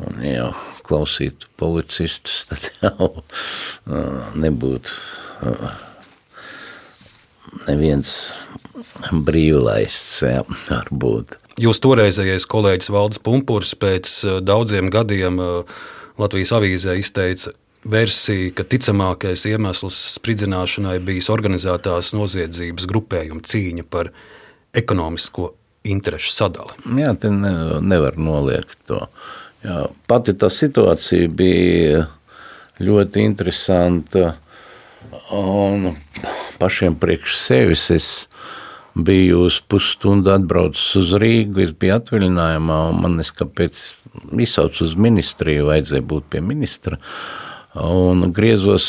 un jau klausītu policistus, tad jau uh, nebūtu uh, neviens brīvlaists, jā, varbūt. Jūs toreizējais kolēģis Valdis Pumpurs pēc daudziem gadiem Latvijas avīzē izteica versija, ka ticamākais iemesls spridzināšanai bijis organizētās noziedzības grupējuma cīņa par ekonomisko interešu sadali. Jā, te ne, nevar noliegt to. Jā, pati tā situācija bija ļoti interesanta. Un pašiem priekš sevis es biju uz pusstundu atbraucis uz Rīgu, es biju atvaļinājumā, un man kāpēc izsaucu uz ministriju, vajadzēja būt pie ministra. Un griezos,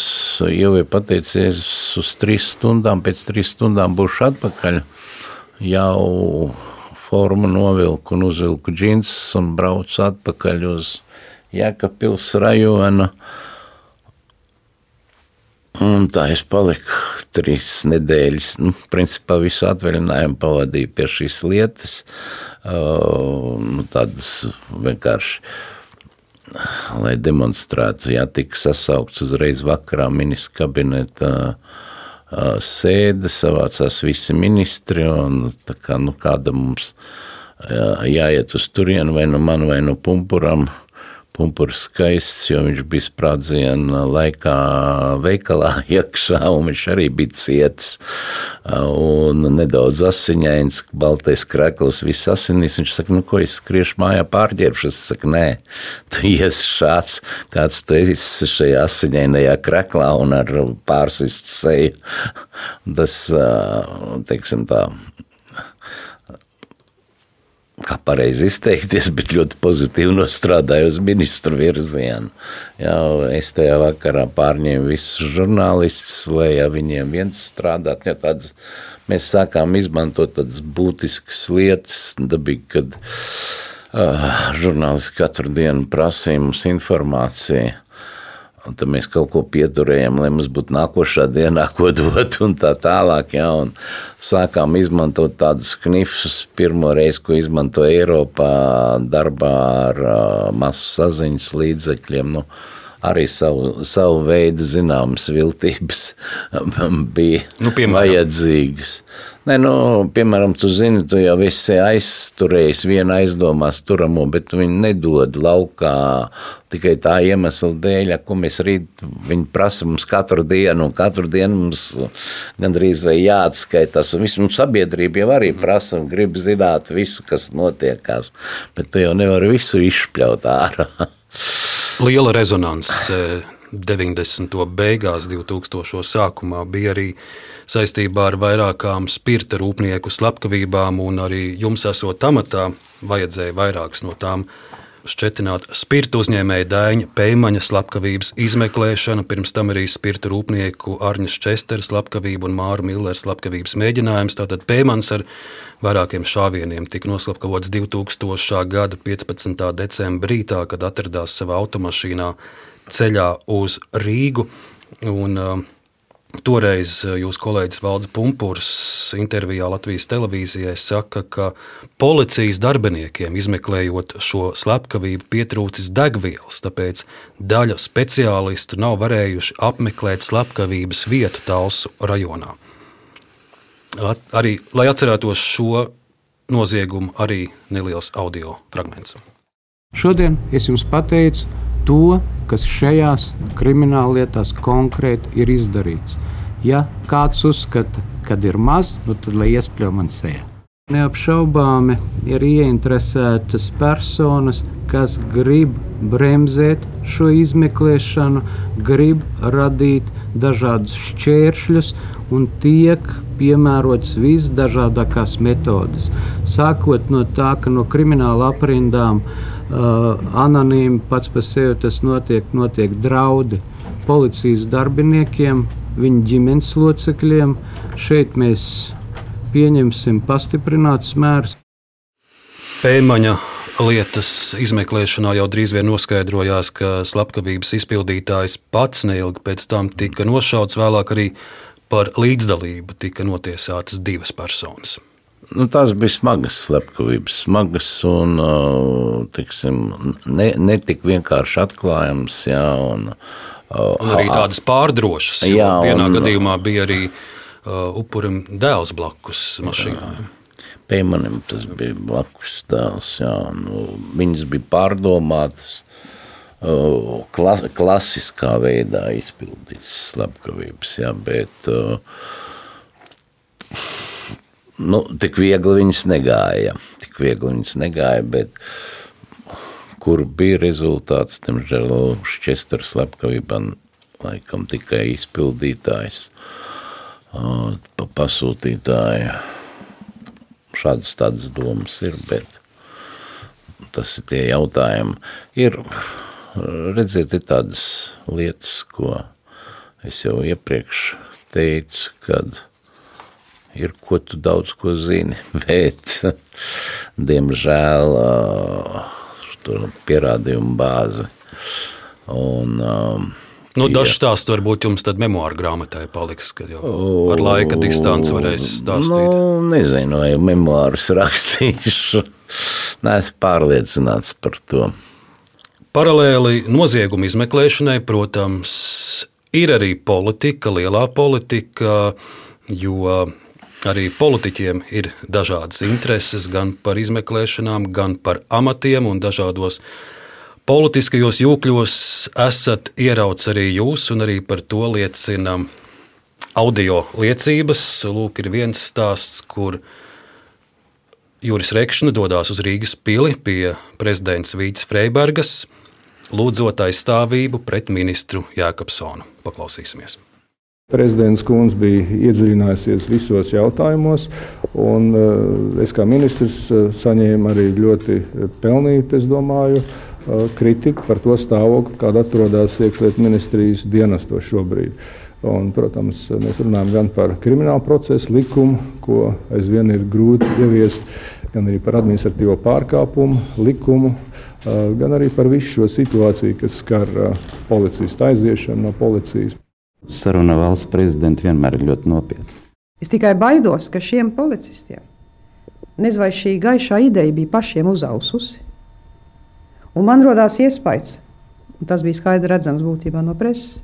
jau ir pateicies, uz trīs stundām, pēc trīs stundām būšu atpakaļ. Jau formu novilku un uzvilku džinsus un braucu atpakaļ uz Jēkabpils rajonu. Un tā es paliku trīs nedēļas. Nu, principā visu atvaļinājumu pavadīju pie šīs lietas. Uh, nu, tādas vienkārši lai demonstrētu, ja tika sasaukts uzreiz vakarā ministra kabineta sēde, savācās visi ministri, un kā, nu, kāda mums jāiet uz turienu, vai nu man, vai nu pumpuram, Pumpurs skaists, jo viņš bija sprādziena laikā veikalā iekšā, un viņš arī bija cietis. Un nedaudz asiņains, baltais krekls, viss asinīs. Viņš saka, nu ko es skriešu mājā pārģērbšu. Es saku, nē, tu iesi šāds, kāds tu esi šajā asiņainajā kreklā un ar pārsistu seju. Tas, teiksim tā, kā pareizi izteikties, bet ļoti pozitīvi nostrādāju uz ministru virzienu. Jā, es tajā vakarā pārņēmu visus žurnālistus, lai ja viņiem viens strādāt. Ja tāds, mēs sākām izmantot tādas būtiskas lietas, dabīgi, kad uh, žurnālisti katru dienu prasīja mums informāciju Un tad mēs kaut ko pieturējām, lai mums būtu nākošā dienā, ko dot, un tā tālāk. Ja, un sākām izmantot tādus knifus. Pirmo reizi, ko izmantoja Eiropā, darbā ar masu saziņas līdzekļiem. Nu, arī savu, savu veidu zināmas viltības bija nu, piemēram. vajadzīgas. Nē, nu, piemēram, tu zini, tu jau esi aizturējis vienu aizdomās turamo, bet viņi nedod laukā tikai tā iemesla dēļ, ko mēs rīt viņi prasa mums katru dienu, un katru dienu mums gandrīz vai jāatskaitās, un visu mums sabiedrība jau arī prasa un grib zināt visu, kas notiekās, bet tu jau nevari visu izšpļaut ārā. Liela rezonanse 90. beigās, 2000. sākumā bija arī saistībā ar vairākām spirta rūpnieku slepkavībām, un arī jums esot amatā, vajadzēja vairākas no tām šķetināt spirta uzņēmēja dēņa Peimaņa slepkavības izmeklēšanu, pirms tam arī spirta rūpnieku Arņas Čestera slepkavību un Māra Millera slepkavības mēģinājums. Tātad Peimans ar vairākiem šāvieniem tika noslapkavots 2000. gada 15. decembrī, kad atradās savā automašīnā ceļā uz Rīgu. Un, uh, Toreiz jūsu kolēģis Valdis Punkurs intervijā Latvijas televīzijai saka, ka policijas darbiniekiem izmeklējot šo slepkavību pietrūcis degvielas, tāpēc daļa speciālistu nav varējuši apmeklēt slepkavības vietu Talsu rajonā. At, arī, lai atcerētos šo noziegumu, arī neliels audio fragments. Šodien es jums pateicu, to, kas šajās krimināllietās konkrēti ir izdarīts. Ja kāds uzskata, ka ir maz, nu tad lai iespļauj man sejā. Neapšaubāmi ir ieinteresētas personas, kas grib bremzēt šo izmeklēšanu, grib radīt dažādus šķēršļus un tiek piemērotas visdažādākās metodes. Sākot no tā, ka no krimināla aprindām uh, anonīmi pats par sevi tas notiek, notiek draudi policijas darbiniekiem, viņu ģimenes locekļiem. Šeit mēs pieņemsim pastiprinātus mērus. Pēmaņa lietas izmeklēšanā jau drīz vien noskaidrojās, ka slepkavības izpildītājs pats neilgi pēc tam tika nošauts. Vēlāk arī par līdzdalību tika notiesātas divas personas. Nu, tās bija smagas slepkavības, smagas un tiksim, ne, ne tik vienkārši atklājams. Jā, un, un arī tādas pārdrošas. Jā, vienā un, gadījumā bija arī uh, upurim dēls blakus mašīnai. Pēmanim tas bija blakus dēls. Jā, nu, viņas bija pārdomātas. Uh, klas, klasiskā veidā izpildītas slepkavības, jā, bet uh, nu, tik viegli viņas negāja. Tik viegli viņas negāja, bet kur bija rezultāts, diemžēl šķestars slepkavībām laikam tikai izpildītājs, uh, pasūtītāja šādas tādas domas ir, bet tas ir tie jautājumi. Ir, redziet, ir tādas lietas, ko es jau iepriekš teicu, kad ir ko tu daudz ko zini, bet, diemžēl, tur pierādījumu bāze un um, Nu, Dažs stāsts varbūt jums tad memoāra grāmatai paliks, ka jau ar laika distanci varēs stāstīt. Nu, nezinu, vai memoārus rakstīšu. Nē, es pārliecināts par to. Paralēli nozieguma izmeklēšanai, protams, ir arī politika, lielā politika, jo arī politiķiem ir dažādas intereses gan par izmeklēšanām, gan par amatiem un dažādos Politiskajos jūkļos esat ierauts arī jūs, un arī par to liecina audio liecības. Lūk, ir viens stāsts, kur Juris Rekšana dodas uz Rīgas pili pie prezidents Vīts Freibergas, lūdzot aizstāvību pret ministru Jēkabsonu. Paklausīsimies! Prezidents Kungs bija iedziļinājusies visos jautājumos, un eh, es kā ministrs eh, saņēmu arī ļoti pelnītu, es domāju, kritiku par to stāvokli, kāda atrodas iekšlietu ministrijas dienestos šobrīd. Un, protams, mēs runājam gan par kriminālu procesu likumu, ko aizvien ir grūti ieviest, gan arī par administratīvo pārkāpumu likumu, gan arī par visu šo situāciju, kas skar policistu aiziešanu no policijas. Saruna valsts prezidenta vienmēr ir ļoti nopietna. Es tikai baidos, ka šiem policistiem nezinu, vai šī gaišā ideja bija pašiem uzaususi Un man radās iespējas, un tas bija skaidri redzams būtībā no preses,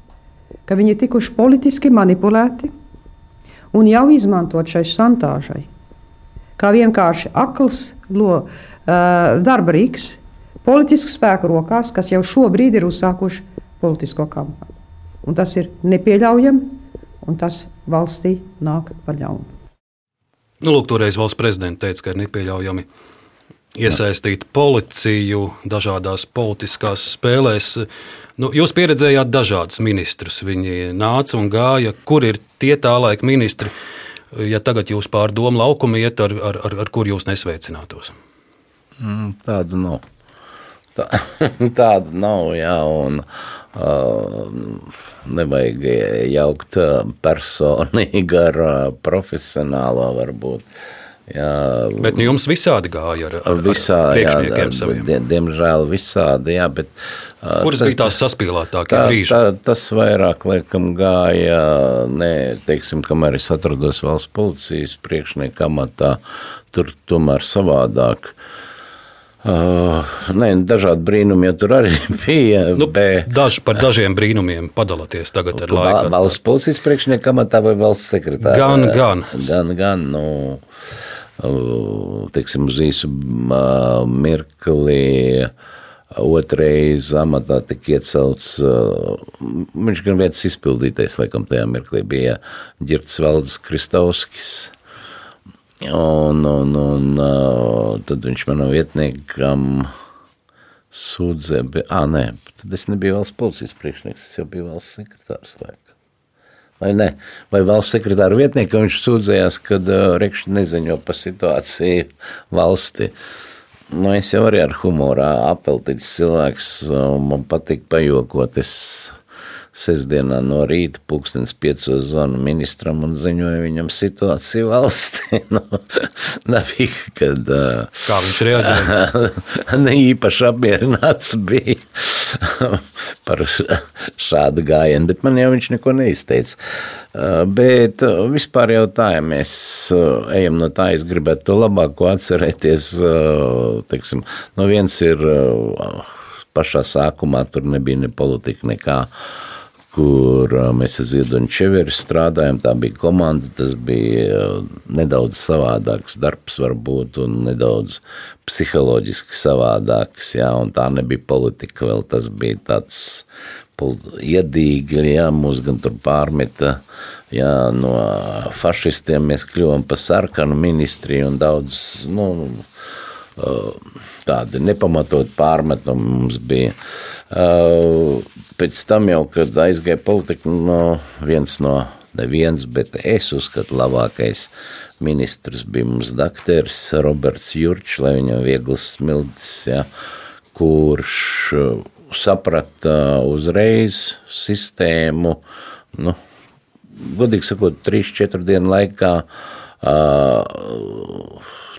ka viņi ir tikuši politiski manipulēti un jau izmantot šai šantāžai. Kā vienkārši akls lo, uh, darba rīks, politisku spēku rokās, kas jau šobrīd ir uzsākuši politisko kampaņu. Un tas ir nepieļaujami, un tas valstī nāk par ļaunu. Nu, lūk, toreiz valsts prezidents teica, ka ir nepieļaujami iesaistīt policiju dažādās politiskās spēlēs. Nu, jūs pieredzējāt dažādus ministrus. Viņi nāca un gāja. Kur ir tie tā laika ministri, ja tagad jūs pār domu laukumu iet, ar, ar, ar, ar kur jūs nesveicinātos? Mm, tādu nav. Tā, tāda nav, jā, un uh, nevajag jaukt personīgi ar profesionālo varbūt. Jā, bet nu, jums visādi gāja ar, ar, visā, ar priekšniekiem jā, saviem. Die, diemžēl visādi, jā, bet. Kuras tas, bija tās saspīlētākie brīži? Tā, tas vairāk, laikam, gāja, ne, teiksim, kamēr es atrodos valsts policijas priekšnieka amatā, tur tomēr savādāk. Uh, nē, dažādi brīnumi ja tur arī bija. Nu, bet, daž, par dažiem brīnumiem padalāties tagad ar laiku. Valsts policijas priekšnieka amatā vai valsts sekretāra? Gan, gan. Gan, gan, nu. teiksim, uz īsu mirkli. Otrais amatā tika iecelts, viņš gan vietas izpildītais, laikam tajā mirklī bija Girts Valdes Kristovskis. Un, un, un tad viņš manam vietniekam sūdzēja, ah, nē, tad es nebiju valsts policijas priekšnieks, es jau biju valsts sekretārs. Laika. vai ne? Vai valsts sekretāra vietnieka viņš sūdzējās, kad uh, Rekšs neziņo par situāciju valsti. Nu, es jau arī ar humorā apeltīts cilvēks, man patīk pajokot. Es sestdienā no rīta, pūkstens piecos zvanu ministram un ziņoju viņam situāciju valstī. nu, nebija, kad, Kā viņš reaģēja? ne īpaši apmierināts bija par šādu gājienu, bet man jau viņš neko neizteica. Bet vispār jau tā, ja mēs ejam no tā, es gribētu to labāko atcerēties. Teiksim, no viens ir pašā sākumā, tur nebija ne politika, nekā kur mēs ar Ziedoņu Čeveri strādājām. Tā bija komanda, tas bija nedaudz savādāks darbs varbūt un nedaudz psiholoģiski savādāks, jā, un tā nebija politika vēl, tas bija tāds iedīgi, jā, mūs gan tur pārmeta, jā, no fašistiem mēs kļuvām pa sarkanu ministriju un daudz, nu, tādi nepamatot pārmetumi mums bija. Pēc tam jau, kad aizgāja politika, no viens no, neviens, bet es uzskatu labākais ministrs bija mums dakteris Roberts Jurčs, lai viņam viegls smiltis, ja, kurš saprata uzreiz sistēmu, nu, godīgi sakot, 3-4 dienu laikā uh,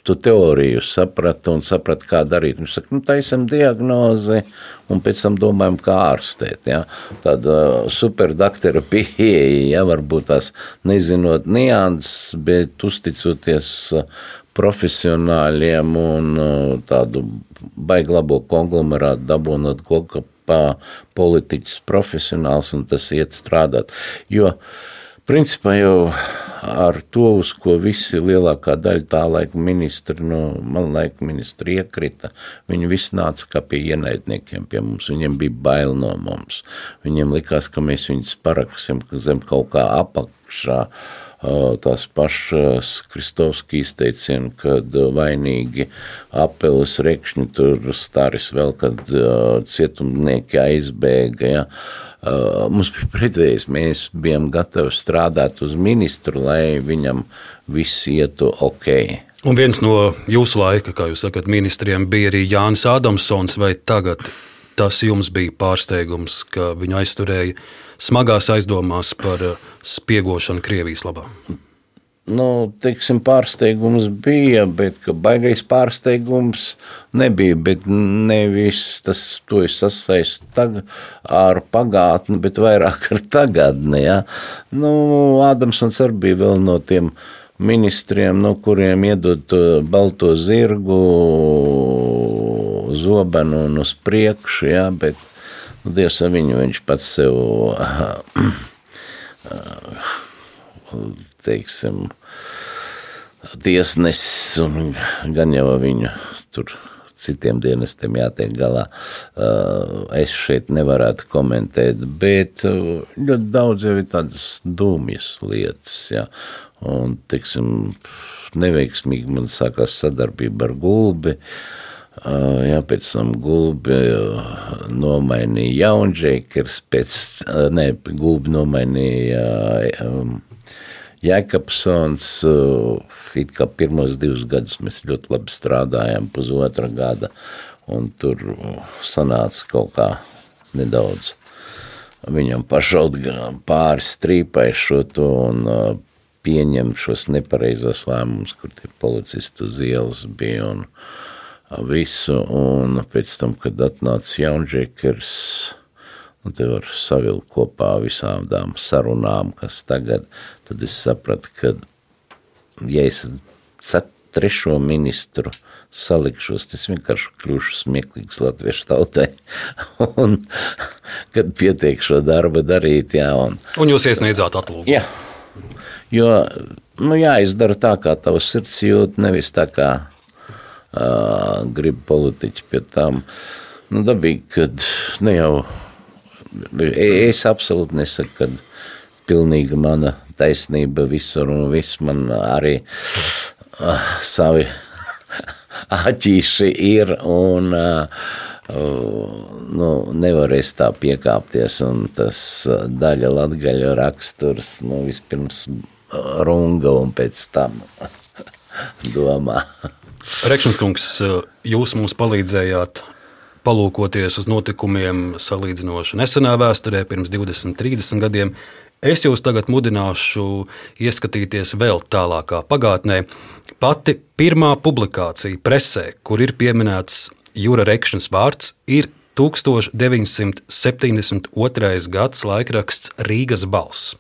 tu teoriju saprati un saprati, kā darīt. Viņš saka, nu, taisam diagnozi un pēc tam domājam, kā ārstēt. Ja? Tāda superdaktera pieeja, ja varbūt tās nezinot nianses, bet uzticoties profesionāļiem un tādu baigi labo konglomerātu dabūnot kopā politiķus profesionāls un tas iet strādāt. Jo, principā jau ar to, uz ko visi lielākā daļa tā laika ministri, no man laika ministri iekrita, viņi visi nāca kā pie ienaidniekiem pie mums, viņiem bija bail no mums. Viņiem likās, ka mēs viņus paraksim zem kaut kā apakšā, tās pašas Kristovski izteicieni, kad vainīgi apelis rekšņi tur staris vēl, kad cietumnieki aizbēga, ja, Mums bija pretējs, mēs bijām gatavi strādāt uz ministru, lai viņam viss ietu ok. Un viens no jūsu laika, kā jūs sakat, ministriem bija arī Jānis Ādamsons, vai tagad tas jums bija pārsteigums, ka viņu aizturēja smagās aizdomās par spiegošanu Krievijas labā? Nu, teiksim, pārsteigums bija, bet baigais pārsteigums nebija. Nevis tas, to es sasaistu ar pagātni, bet vairāk ar tagadni. Ja? Nu, Ādamsons arī bija vēl no tiem ministriem, no kuriem iedod balto zirgu, zobenu un uz priekšu, ja? bet nu, Dievs ar viņu viņš pats sev teiksim, tiesnesis, un gan jau viņu tur citiem dienestiem jātiek galā. Uh, es šeit nevarētu komentēt, bet uh, ļoti daudz jau ir tādas dūmjas lietas, jā. Un, teiksim, neveiksmīgi man sākās sadarbība ar Gulbi, uh, Jā, pēc tam gulbi nomainīja Jaunžēkers, pēc, ne, gulbi nomainīja Jēkabsons, uh, it kā pirmos divus gadus mēs ļoti labi strādājām, pusotra gada, un tur sanāca kaut kā nedaudz. Viņam pašaut pāri strīpai šo to un uh, pieņemt šos nepareizos lēmumus, kur tie policisti uz ielas bija un visu, un pēc tam, kad atnāca Jaunžekers, un te var savilkt kopā visām tām sarunām, kas tagad, tad es sapratu, ka, ja es trešo ministru salikšos, tas vienkārši kļūšu smieklīgs latviešu tautai. un, kad pietiek šo darbu darīt, jā. Un, un jūs iesniedzāt atlūgumu? Jā, jo, nu jāizdara tā, kā tavs sirds jūt, nevis tā, kā uh, grib politiķi pie tām. Nu, dabīgi, kad ne jau Es absolūti nesaku, ka pilnīga mana taisnība visur un viss man arī uh, savi āķīši ir un uh, nu, nevarēs tā piekāpties. Tas daļa latgaļu raksturs nu, vispirms runga un pēc tam domā. Rekšņkungs, jūs mums palīdzējāt palūkoties uz notikumiem salīdzinoši nesenā vēsturē, pirms 20, 30 gadiem. Es jūs tagad mudināšu ieskatīties vēl tālākā pagātnē. Pati pirmā publikācija presē, kur ir pieminēts Jūra Rekšņas vārds, ir 1972. gads laikraksts Rīgas balss.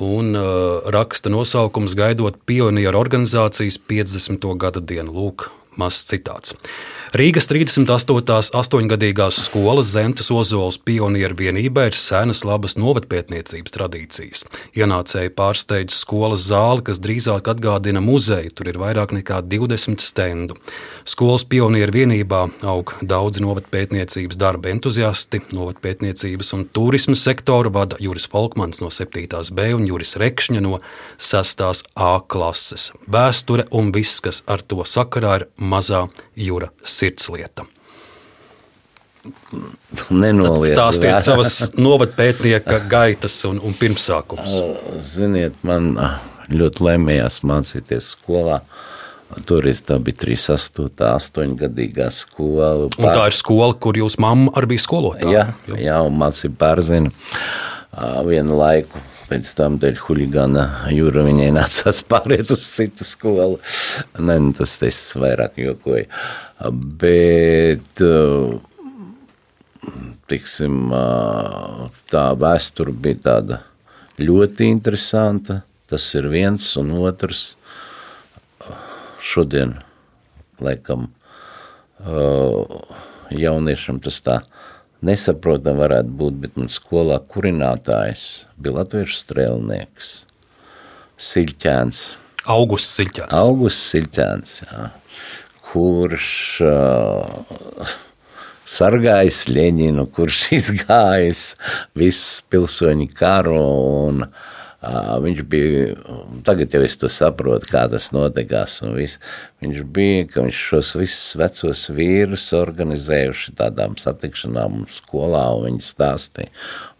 Un uh, raksta nosaukums gaidot pionieru organizācijas 50. gada dienu. Lūk, mazs citāts. Rīgas 38. astoņgadīgās skolas Zentas Ozols pionieru vienībā ir senas labas novatpētniecības tradīcijas. Ienācēji pārsteidz skolas zāli, kas drīzāk atgādina muzeju, tur ir vairāk nekā 20 stendu. Skolas pionieru vienībā aug daudzi novatpētniecības darba entuziasti, novatpētniecības un turisma sektoru vada Juris Folkmans no 7. B un Juris Rekšņa no 6. A klases. Vēsture un viss, kas ar to sakarā ir mazā jūra sirdslieta. Nenoliedz. Stāstiet savas novadpētnieka gaitas un, un pirmsākums. Ziniet, man ļoti laimējās mācīties skolā. Toreiz tā bija 38, 8 gadīgā skola. Un tā ir skola, kur jūsu mamma arī bija skolotāja. Jā, jā, un mācīja pārzinu vienu laiku pēc tam dēļ huligāna jūra viņai nācās pāriet uz citu skolu. Nē, nu, tas es vairāk jokoju. Bet, tiksim, tā vēsture bija tāda ļoti interesanta. Tas ir viens un otrs. Šodien, laikam, jauniešam tas tā nesaprotam varētu būt, bet mums skolā kurinātājs bija latviešu strēlnieks, Siļķēns. Augusts Siļķēns. Augusts Siļķēns, jā, kurš uh, sargājis Ļeņinu, kurš izgājis visu pilsoņu karu un uh, Viņš bija, tagad jau es to saprotu, kā tas notikās. Viņš bija, ka viņš šos visus vecos vīrus organizējuši tādām satikšanām skolā, un viņi stāstīja.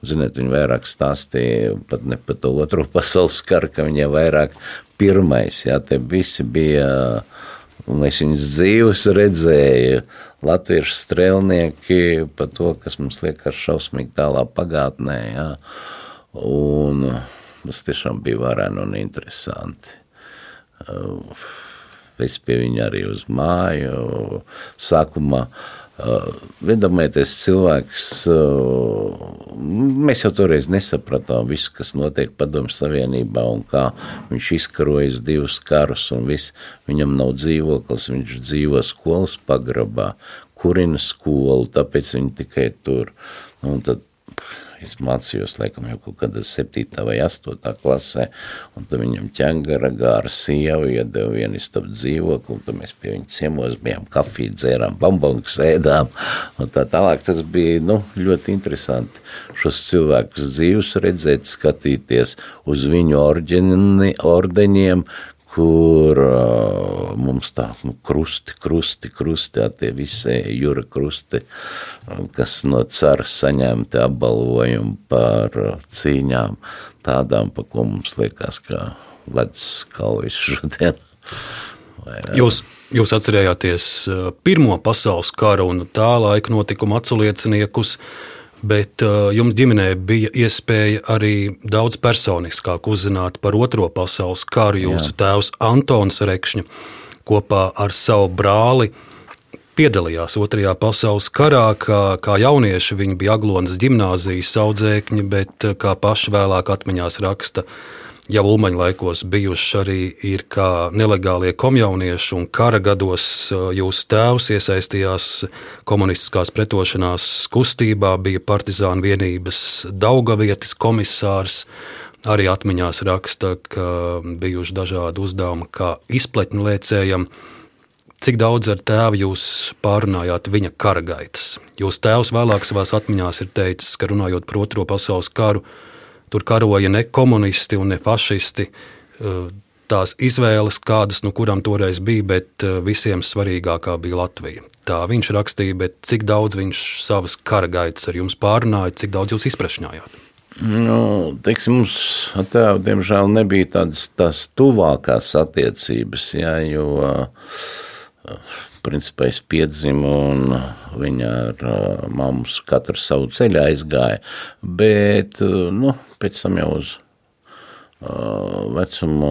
Ziniet, viņi vairāk stāstīja pat ne par to otro pasaules karu, ka viņiem vairāk pirmais, jā, te visi bija, un es viņus dzīvus redzēju, latviešu strēlnieki par to, kas mums liekas šausmīgi tālā pagātnē, jā. Un, Tas tiešām bija vareni un interesanti. Es pie viņa arī uz māju. Sākumā iedomājieties, cilvēks, mēs jau toreiz nesapratām visu, kas notiek Padomju Savienībā un kā viņš izkarojas divus karus un viss. Viņam nav dzīvoklis, viņš dzīvo skolas pagrabā, kurina skolu, tāpēc viņi tikai tur. Nu, un tad Es mācījos, laikam, jau kaut kādā 7. vai 8. klasē, un tad viņam ķēngara gāra sieva iedeva vienu istabu dzīvokli, un tad mēs pie viņa ciemos bijām kafiju dzērām, bambongas ēdām, un tā tālāk tas bija, nu, ļoti interesanti šos cilvēkus dzīvus redzēt, skatīties uz viņu orģeni, ordeņiem, kur uh, mums tā nu, krusti, krusti, krusti, tie visi jūra krusti, kas no cara saņemti apbalvojumi par cīņām, tādām, pa ko mums liekas, ka ledus kaujas šodien. Jūs, jūs atcerējāties Pirmo pasaules kara un tā laika notikumu aculieciniekus, uh, bet uh, jums ģimenē bija iespēja arī daudz personiskāk uzzināt par Otro pasaules karu. Jūsu Jā. tēvs Antons Rekšņa kopā ar savu brāli piedalījās Otrajā pasaules karā. Kā, kā jaunieši viņi bija Aglonas gimnāzijas audzēkņi, bet uh, kā paši vēlāk atmiņās raksta, jau Ulmaņa laikos bijuši arī ir kā nelegālie komjaunieši, un kara gados jūsu tēvs iesaistījās komunistiskās pretošanās kustībā, bija partizānu vienības Daugavietis komisārs. Arī atmiņās raksta, ka bijuši dažādi uzdevumi, kā izpletņu lēcējiem. Cik daudz ar tēvu jūs pārunājāt viņa kara gaitas? Jūs tēvs vēlāk savā atmiņās ir teicis, ka runājot par Otro pasaules karu, Tur karoja ne komunisti un ne fašisti. tās izvēles, kādas no kurām toreiz bija, bet eh, visiem svarīgākā bija Latvija. Tā viņš rakstīja, bet cik daudz viņš savas kara gaitas ar jums pārunāja, cik daudz jūs izprašņājāt? Nu, teiksim, mums ar tēvu, diemžēl, nebija tādas tās tuvākās attiecības, jā, jo, principā, es piedzimu un viņa ar mammu katru savu ceļu aizgāja, bet, nu, pēc tam jau uz vecumu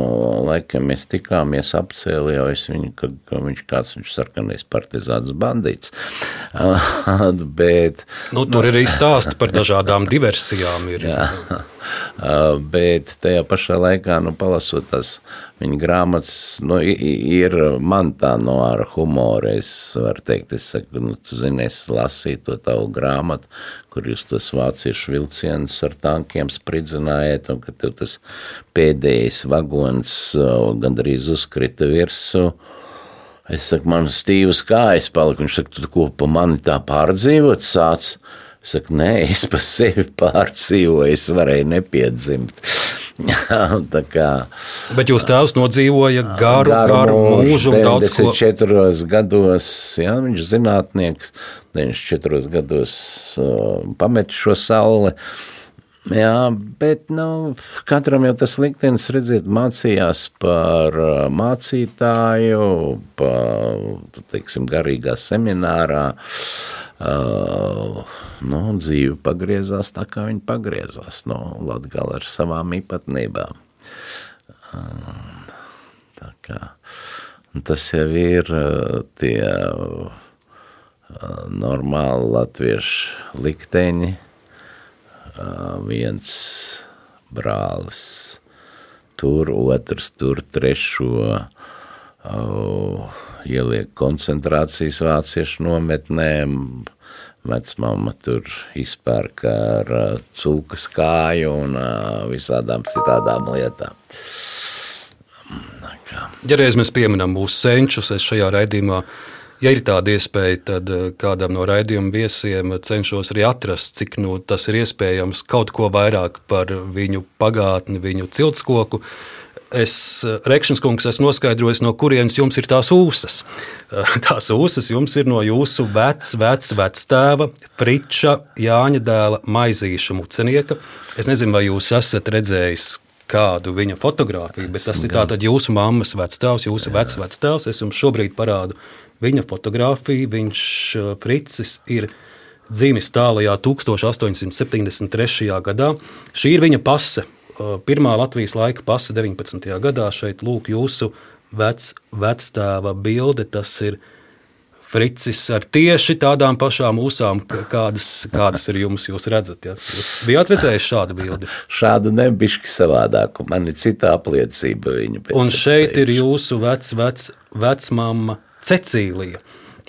laikam mēs tikāmies, apcēlījos viņu, ka, ka viņš kāds viņš sarkanais partizāns bandīts. bet, nu, tur ir arī stāsti par dažādām diversijām. Ir. Jā, bet tajā pašā laikā, nu, palasot tās viņa grāmatas, nu, ir man tā no ar humoru, es varu teikt, es saku, nu, tu zini, es lasīju to tavu grāmatu, kur jūs tos vāciešu vilcienus ar tankiem spridzinājāt, un ka tev tas pēdējais vagons gandrīz uzkrita virsū. Es saku, man stīvas kājas palika, viņš saka, tu ko pa mani tā pārdzīvot sāc? Es saku, nē, es pa sevi pārdzīvoju, es varēju nepiedzimt. kā, Bet jūs tēvs nodzīvoja garu, garu, garu mūžu, un daudz ko. 94 gados, jā, viņš zinātnieks, 94 gados uh, pamet šo sauli. Jā, bet nu, katram jau tas liktenis, redziet, mācījās par mācītāju, pa, teiksim, garīgā seminārā. Uh, nu, dzīve pagriezās tā, kā viņa pagriezās. Nu, Latgala ar savām īpatnībām. Uh, tā kā, tas jau ir tie normāli latviešu likteņi. Viens brālis tur, otrs tur, trešo ieliek koncentrācijas vāciešu nometnēm. Vecmāma tur izpērk ar cūkas kāju un visādām citādām lietām. Ja reiz mēs pieminam mūsu senčus, es šajā raidījumā ja ir tāda iespēja, tad eh, kādam no raidījuma viesiem cenšos arī atrast, cik nu, tas ir iespējams, kaut ko vairāk par viņu pagātni, viņu ciltskoku. Es, eh, Rekšņs kungs, esmu noskaidrojis, no kurienes jums ir tās ūsas. Eh, tās ūsas jums ir no jūsu vecā, vecā vectēva, Friča, Jāņa dēla, Maizīša mucenieka. Es nezinu, vai jūs esat redzējis kādu viņa fotografiju, bet tas ir tātad jūsu mammas vectēvs, jūsu vectēvs. Es jums šobrīd parādu viņa fotografiju. Viņš eh, Fricis ir dzimis tālajā 1873. gadā. Šī ir viņa pase. Eh, pirmā Latvijas laika pase 19. gadā. Šeit lūk jūsu vec, vectēva bilde. Tas ir Fricis ar tieši tādām pašām ūsām, kādas, kādas ir jums. Jūs redzat, ja? jūs bijāt redzējuši šādu bildi. Šādu nebišķi savādāku. Man ir cita apliecība viņa. Un šeit ir jūsu vec, vec, vecmama Cecīlija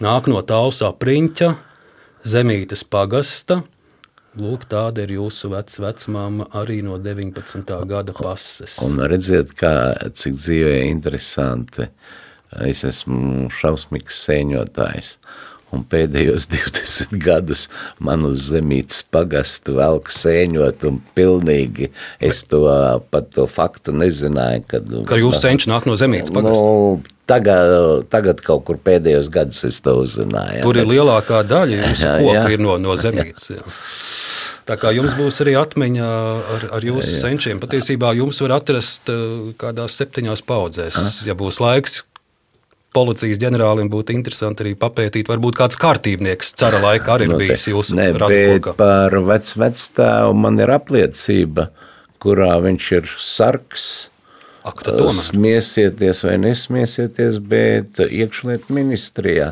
nāk no tausā priņķa, zemītes pagasta. Lūk, tāda ir jūsu vec, vecmāma arī no 19. gada pases. Un redziet, kā, cik dzīvē interesanti. Es esmu šausmīgs sēņotājs. Un pēdējos 20 gadus man uz zemītes pagastu velku sēņot, un pilnīgi es to pat to faktu nezināju. Kad, Ka jūs senči nāk no zemītes pagastu? Nu, Tagad, tagad kaut kur pēdējos gados es to uzzināju. Tur ir lielākā daļa jūsu koka ir no, no zemītes. Jā. Tā kā jums būs arī atmiņa ar, ar jūsu jā, jā. senčiem, patiesībā jums var atrast kādās septiņās paudzēs. Ja būs laiks, policijas ģenerālim būtu interesanti arī papētīt, varbūt kāds kārtībnieks cara laikā arī ir no, bijis jūsu radokā. Par vec, vectēvu man ir apliecība, kurā viņš ir sarks Ak, Smiesieties vai nesmiesieties, bet iekšlietu ministrijā,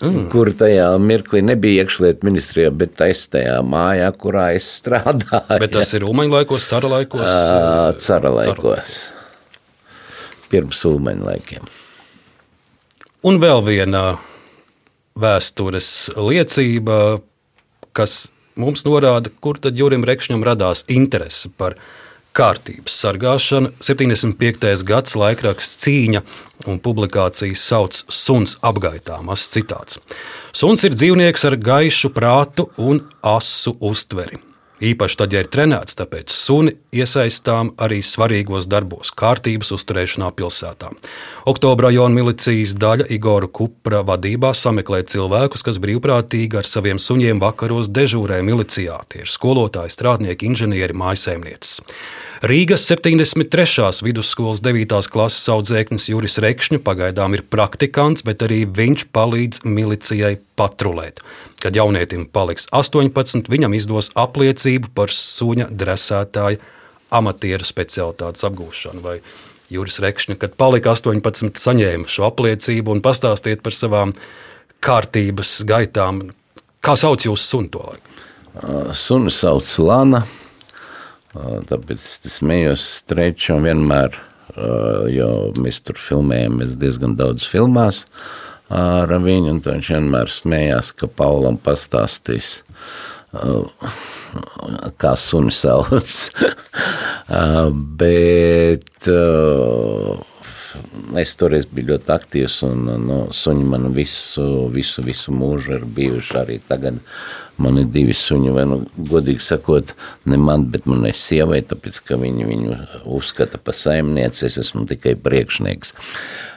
mm. kur tajā mirklī nebija iekšlietu ministrijā, bet taistajā mājā, kurā es strādāju. Bet tas ir Ulmaņa laikos, cara laikos? Cara laikos. Pirms Ulmaņa laikiem. Un vēl viena vēstures liecība, kas mums norāda, kur tad Jurim Rekšņam radās interese par kārtības sargāšana. 75. gads laikraksts cīņa un publikācijas sauc Suns apgaitā. Mazs citāts. Suns ir dzīvnieks ar gaišu prātu un asu uztveri. Īpaši tad, ja ir trenēts, tāpēc suni iesaistām arī svarīgos darbos, kārtības uzturēšanā pilsētā. Oktobra rajona milicijas daļa Igora Kupra vadībā sameklē cilvēkus, kas brīvprātīgi ar saviem suņiem vakaros dežūrē milicijā. Tie ir skolotāji, strādnieki, inženieri, mājsaimnieces. Rīgas 73. vidusskolas 9. klases audzēknis Juris Rekšņa pagaidām ir praktikants, bet arī viņš palīdz milicijai patrulēt. Kad jaunietim paliks 18, viņam izdos apliecību par suņa dresētāja amatieru specialitātes apgūšanu. Vai Juris Rekšņa, kad palika 18, saņēma šo apliecību un pastāstiet par savām kārtības gaitām. Kā sauc jūsu sunu to laiku? Sunu sauc Lana. Tāpēc es smējos strečam vienmēr, jo mēs tur filmējamies diezgan daudz filmās ar viņu, un viņš vienmēr smējās, ka Paulam pastāstīs, kā suni sauc. Bet es toreiz biju ļoti aktīvs, un nu, suņi man visu, visu, visu mūžu ir bijuši arī tagad. Man ir divi suņi, vai, nu, godīgi sakot, ne man, bet manai sievai, tāpēc, ka viņi viņu uzskata par saimnieci, es esmu tikai priekšnieks.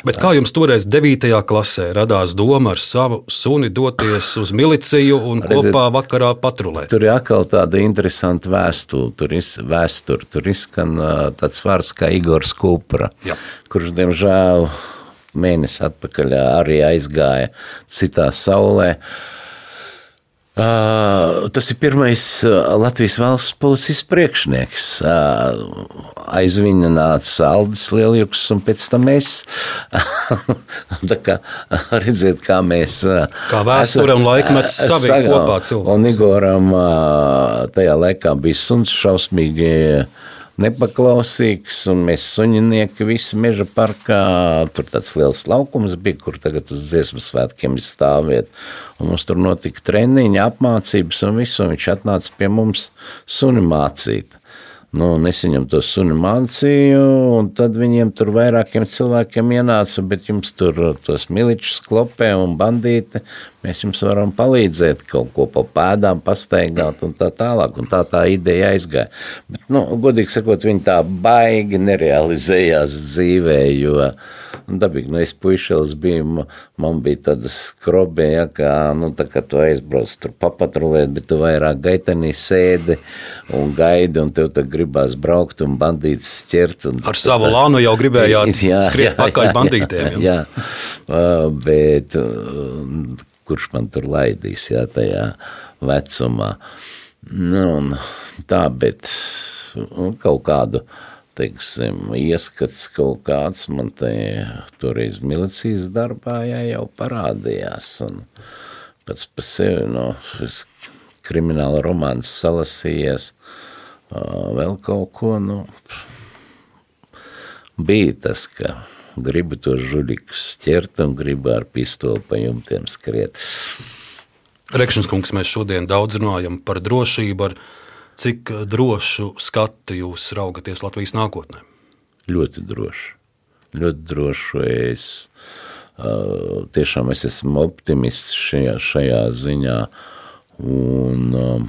Bet kā jums toreiz 9. klasē radās doma ar savu suni doties uz miliciju un Redziet, kopā vakarā patrulēt? Tur ir atkal tāda interesanta vēsture. Tur, iz, vēstur, tur izskan tāds vārds kā Igors Kupra, Jā. kurš, diemžēl, mēnesi atpakaļ arī aizgāja citā saulē. Uh, tas ir pirmais uh, Latvijas valsts policijas priekšnieks. Uh, aiz viņa nāca Aldis Lieljuks un pēc tam. Tā kā redziet, kā mēs. uh, Kā vēsture un laikmets sagā- kopā cilvēkus. Un Igoram uh, tajā laikā bija suns šausmīgi nepaklausīgs, un mēs suņinieki visi meža parkā, tur tāds liels laukums bija, kur tagad uz dziesmu svētkiem ir stāviet. Un mums tur notika treniņi, apmācības un visu, un viņš atnāca pie mums suni mācīt. Nu, es viņam to suni mācīju, un tad viņiem tur vairākiem cilvēkiem ienāca, bet jums tur tos miličus klopē un bandīti, mēs jums varam palīdzēt kaut ko pa pēdām pastaigāt un tā tālāk, un tā tā ideja aizgāja. Bet, nu, godīgi sakot, viņi tā baigi nerealizējās dzīvē, jo, nu, dabīgi, nu, es puišels biju, ma- man bija tāda skrobē, ja, kā, nu, tā kā tu aizbrauc tur papatrulēt, bet tu vairāk gaitenī sēdi un gaidi, un tev tad gribās braukt un bandītus ķert. Un, Ar savu lānu jau gribējāt skriet pakaļ bandītiem. Jā, jā. Uh, bet uh, kurš man tur laidīs, jā, tajā vecumā. Nu, tā, bet un kaut kādu, teiksim, ieskats kaut kāds man te toreiz milicijas darbā jā, jau parādījās. Un pats par sevi, no šis krimināla romāns salasījies, vēl kaut ko, nu, bija tas, ka gribu to žuļikus ķert un gribu ar pistoli pa jumtiem skriet. Rekšņs kungs, mēs šodien daudz runājam par drošību, ar cik drošu skatu jūs raugaties Latvijas nākotnē. Ļoti droši. Ļoti droši. Es uh, tiešām es esmu optimists šajā, šajā ziņā. Un, uh,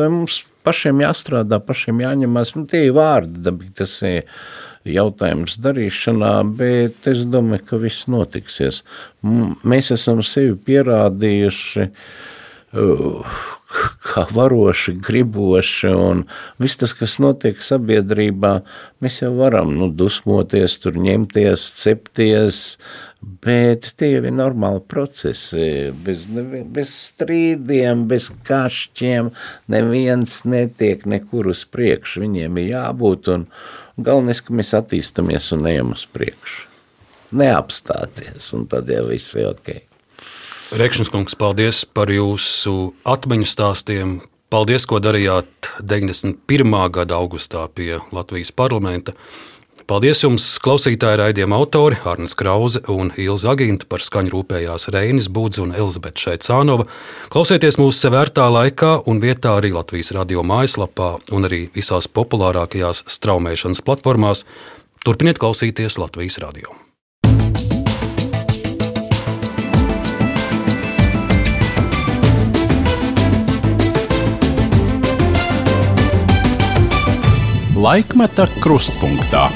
mums pašiem jāstrādā, pašiem jāņemās. Nu, tie ir vārdi, dabīgi, tas ir jautājums darīšanā, bet es domāju, ka viss notiksies. Mēs esam sevi pierādījuši uh, kā varoši, griboši, un viss tas, kas notiek sabiedrībā, mēs jau varam nu, dusmoties, tur ņemties, cepties, bet tie ir normāli procesi. Bez, bez strīdiem, bez kašķiem neviens netiek nekur uz priekšu. Viņiem ir jābūt, galvenais, ka mēs attīstamies un ejam uz priekšu. Neapstāties, un tad jau viss ir ok. Rekšņs kungs, paldies par jūsu atmiņu stāstiem. Paldies, ko darījāt 91. gada augustā pie Latvijas parlamenta. Paldies jums, klausītāji, raidījuma autori Arnēs Krause un Ilza Agīnta par skaņu rūpējās Reinis Budz un Elizabete Šaicānova. Klausieties mūsu sevērtā laikā un vietā arī Latvijas radio mājaslapā un arī visās populārākajās straumēšanas platformās. Turpiniet klausīties Latvijas radio. Laikmeta krustpunktā.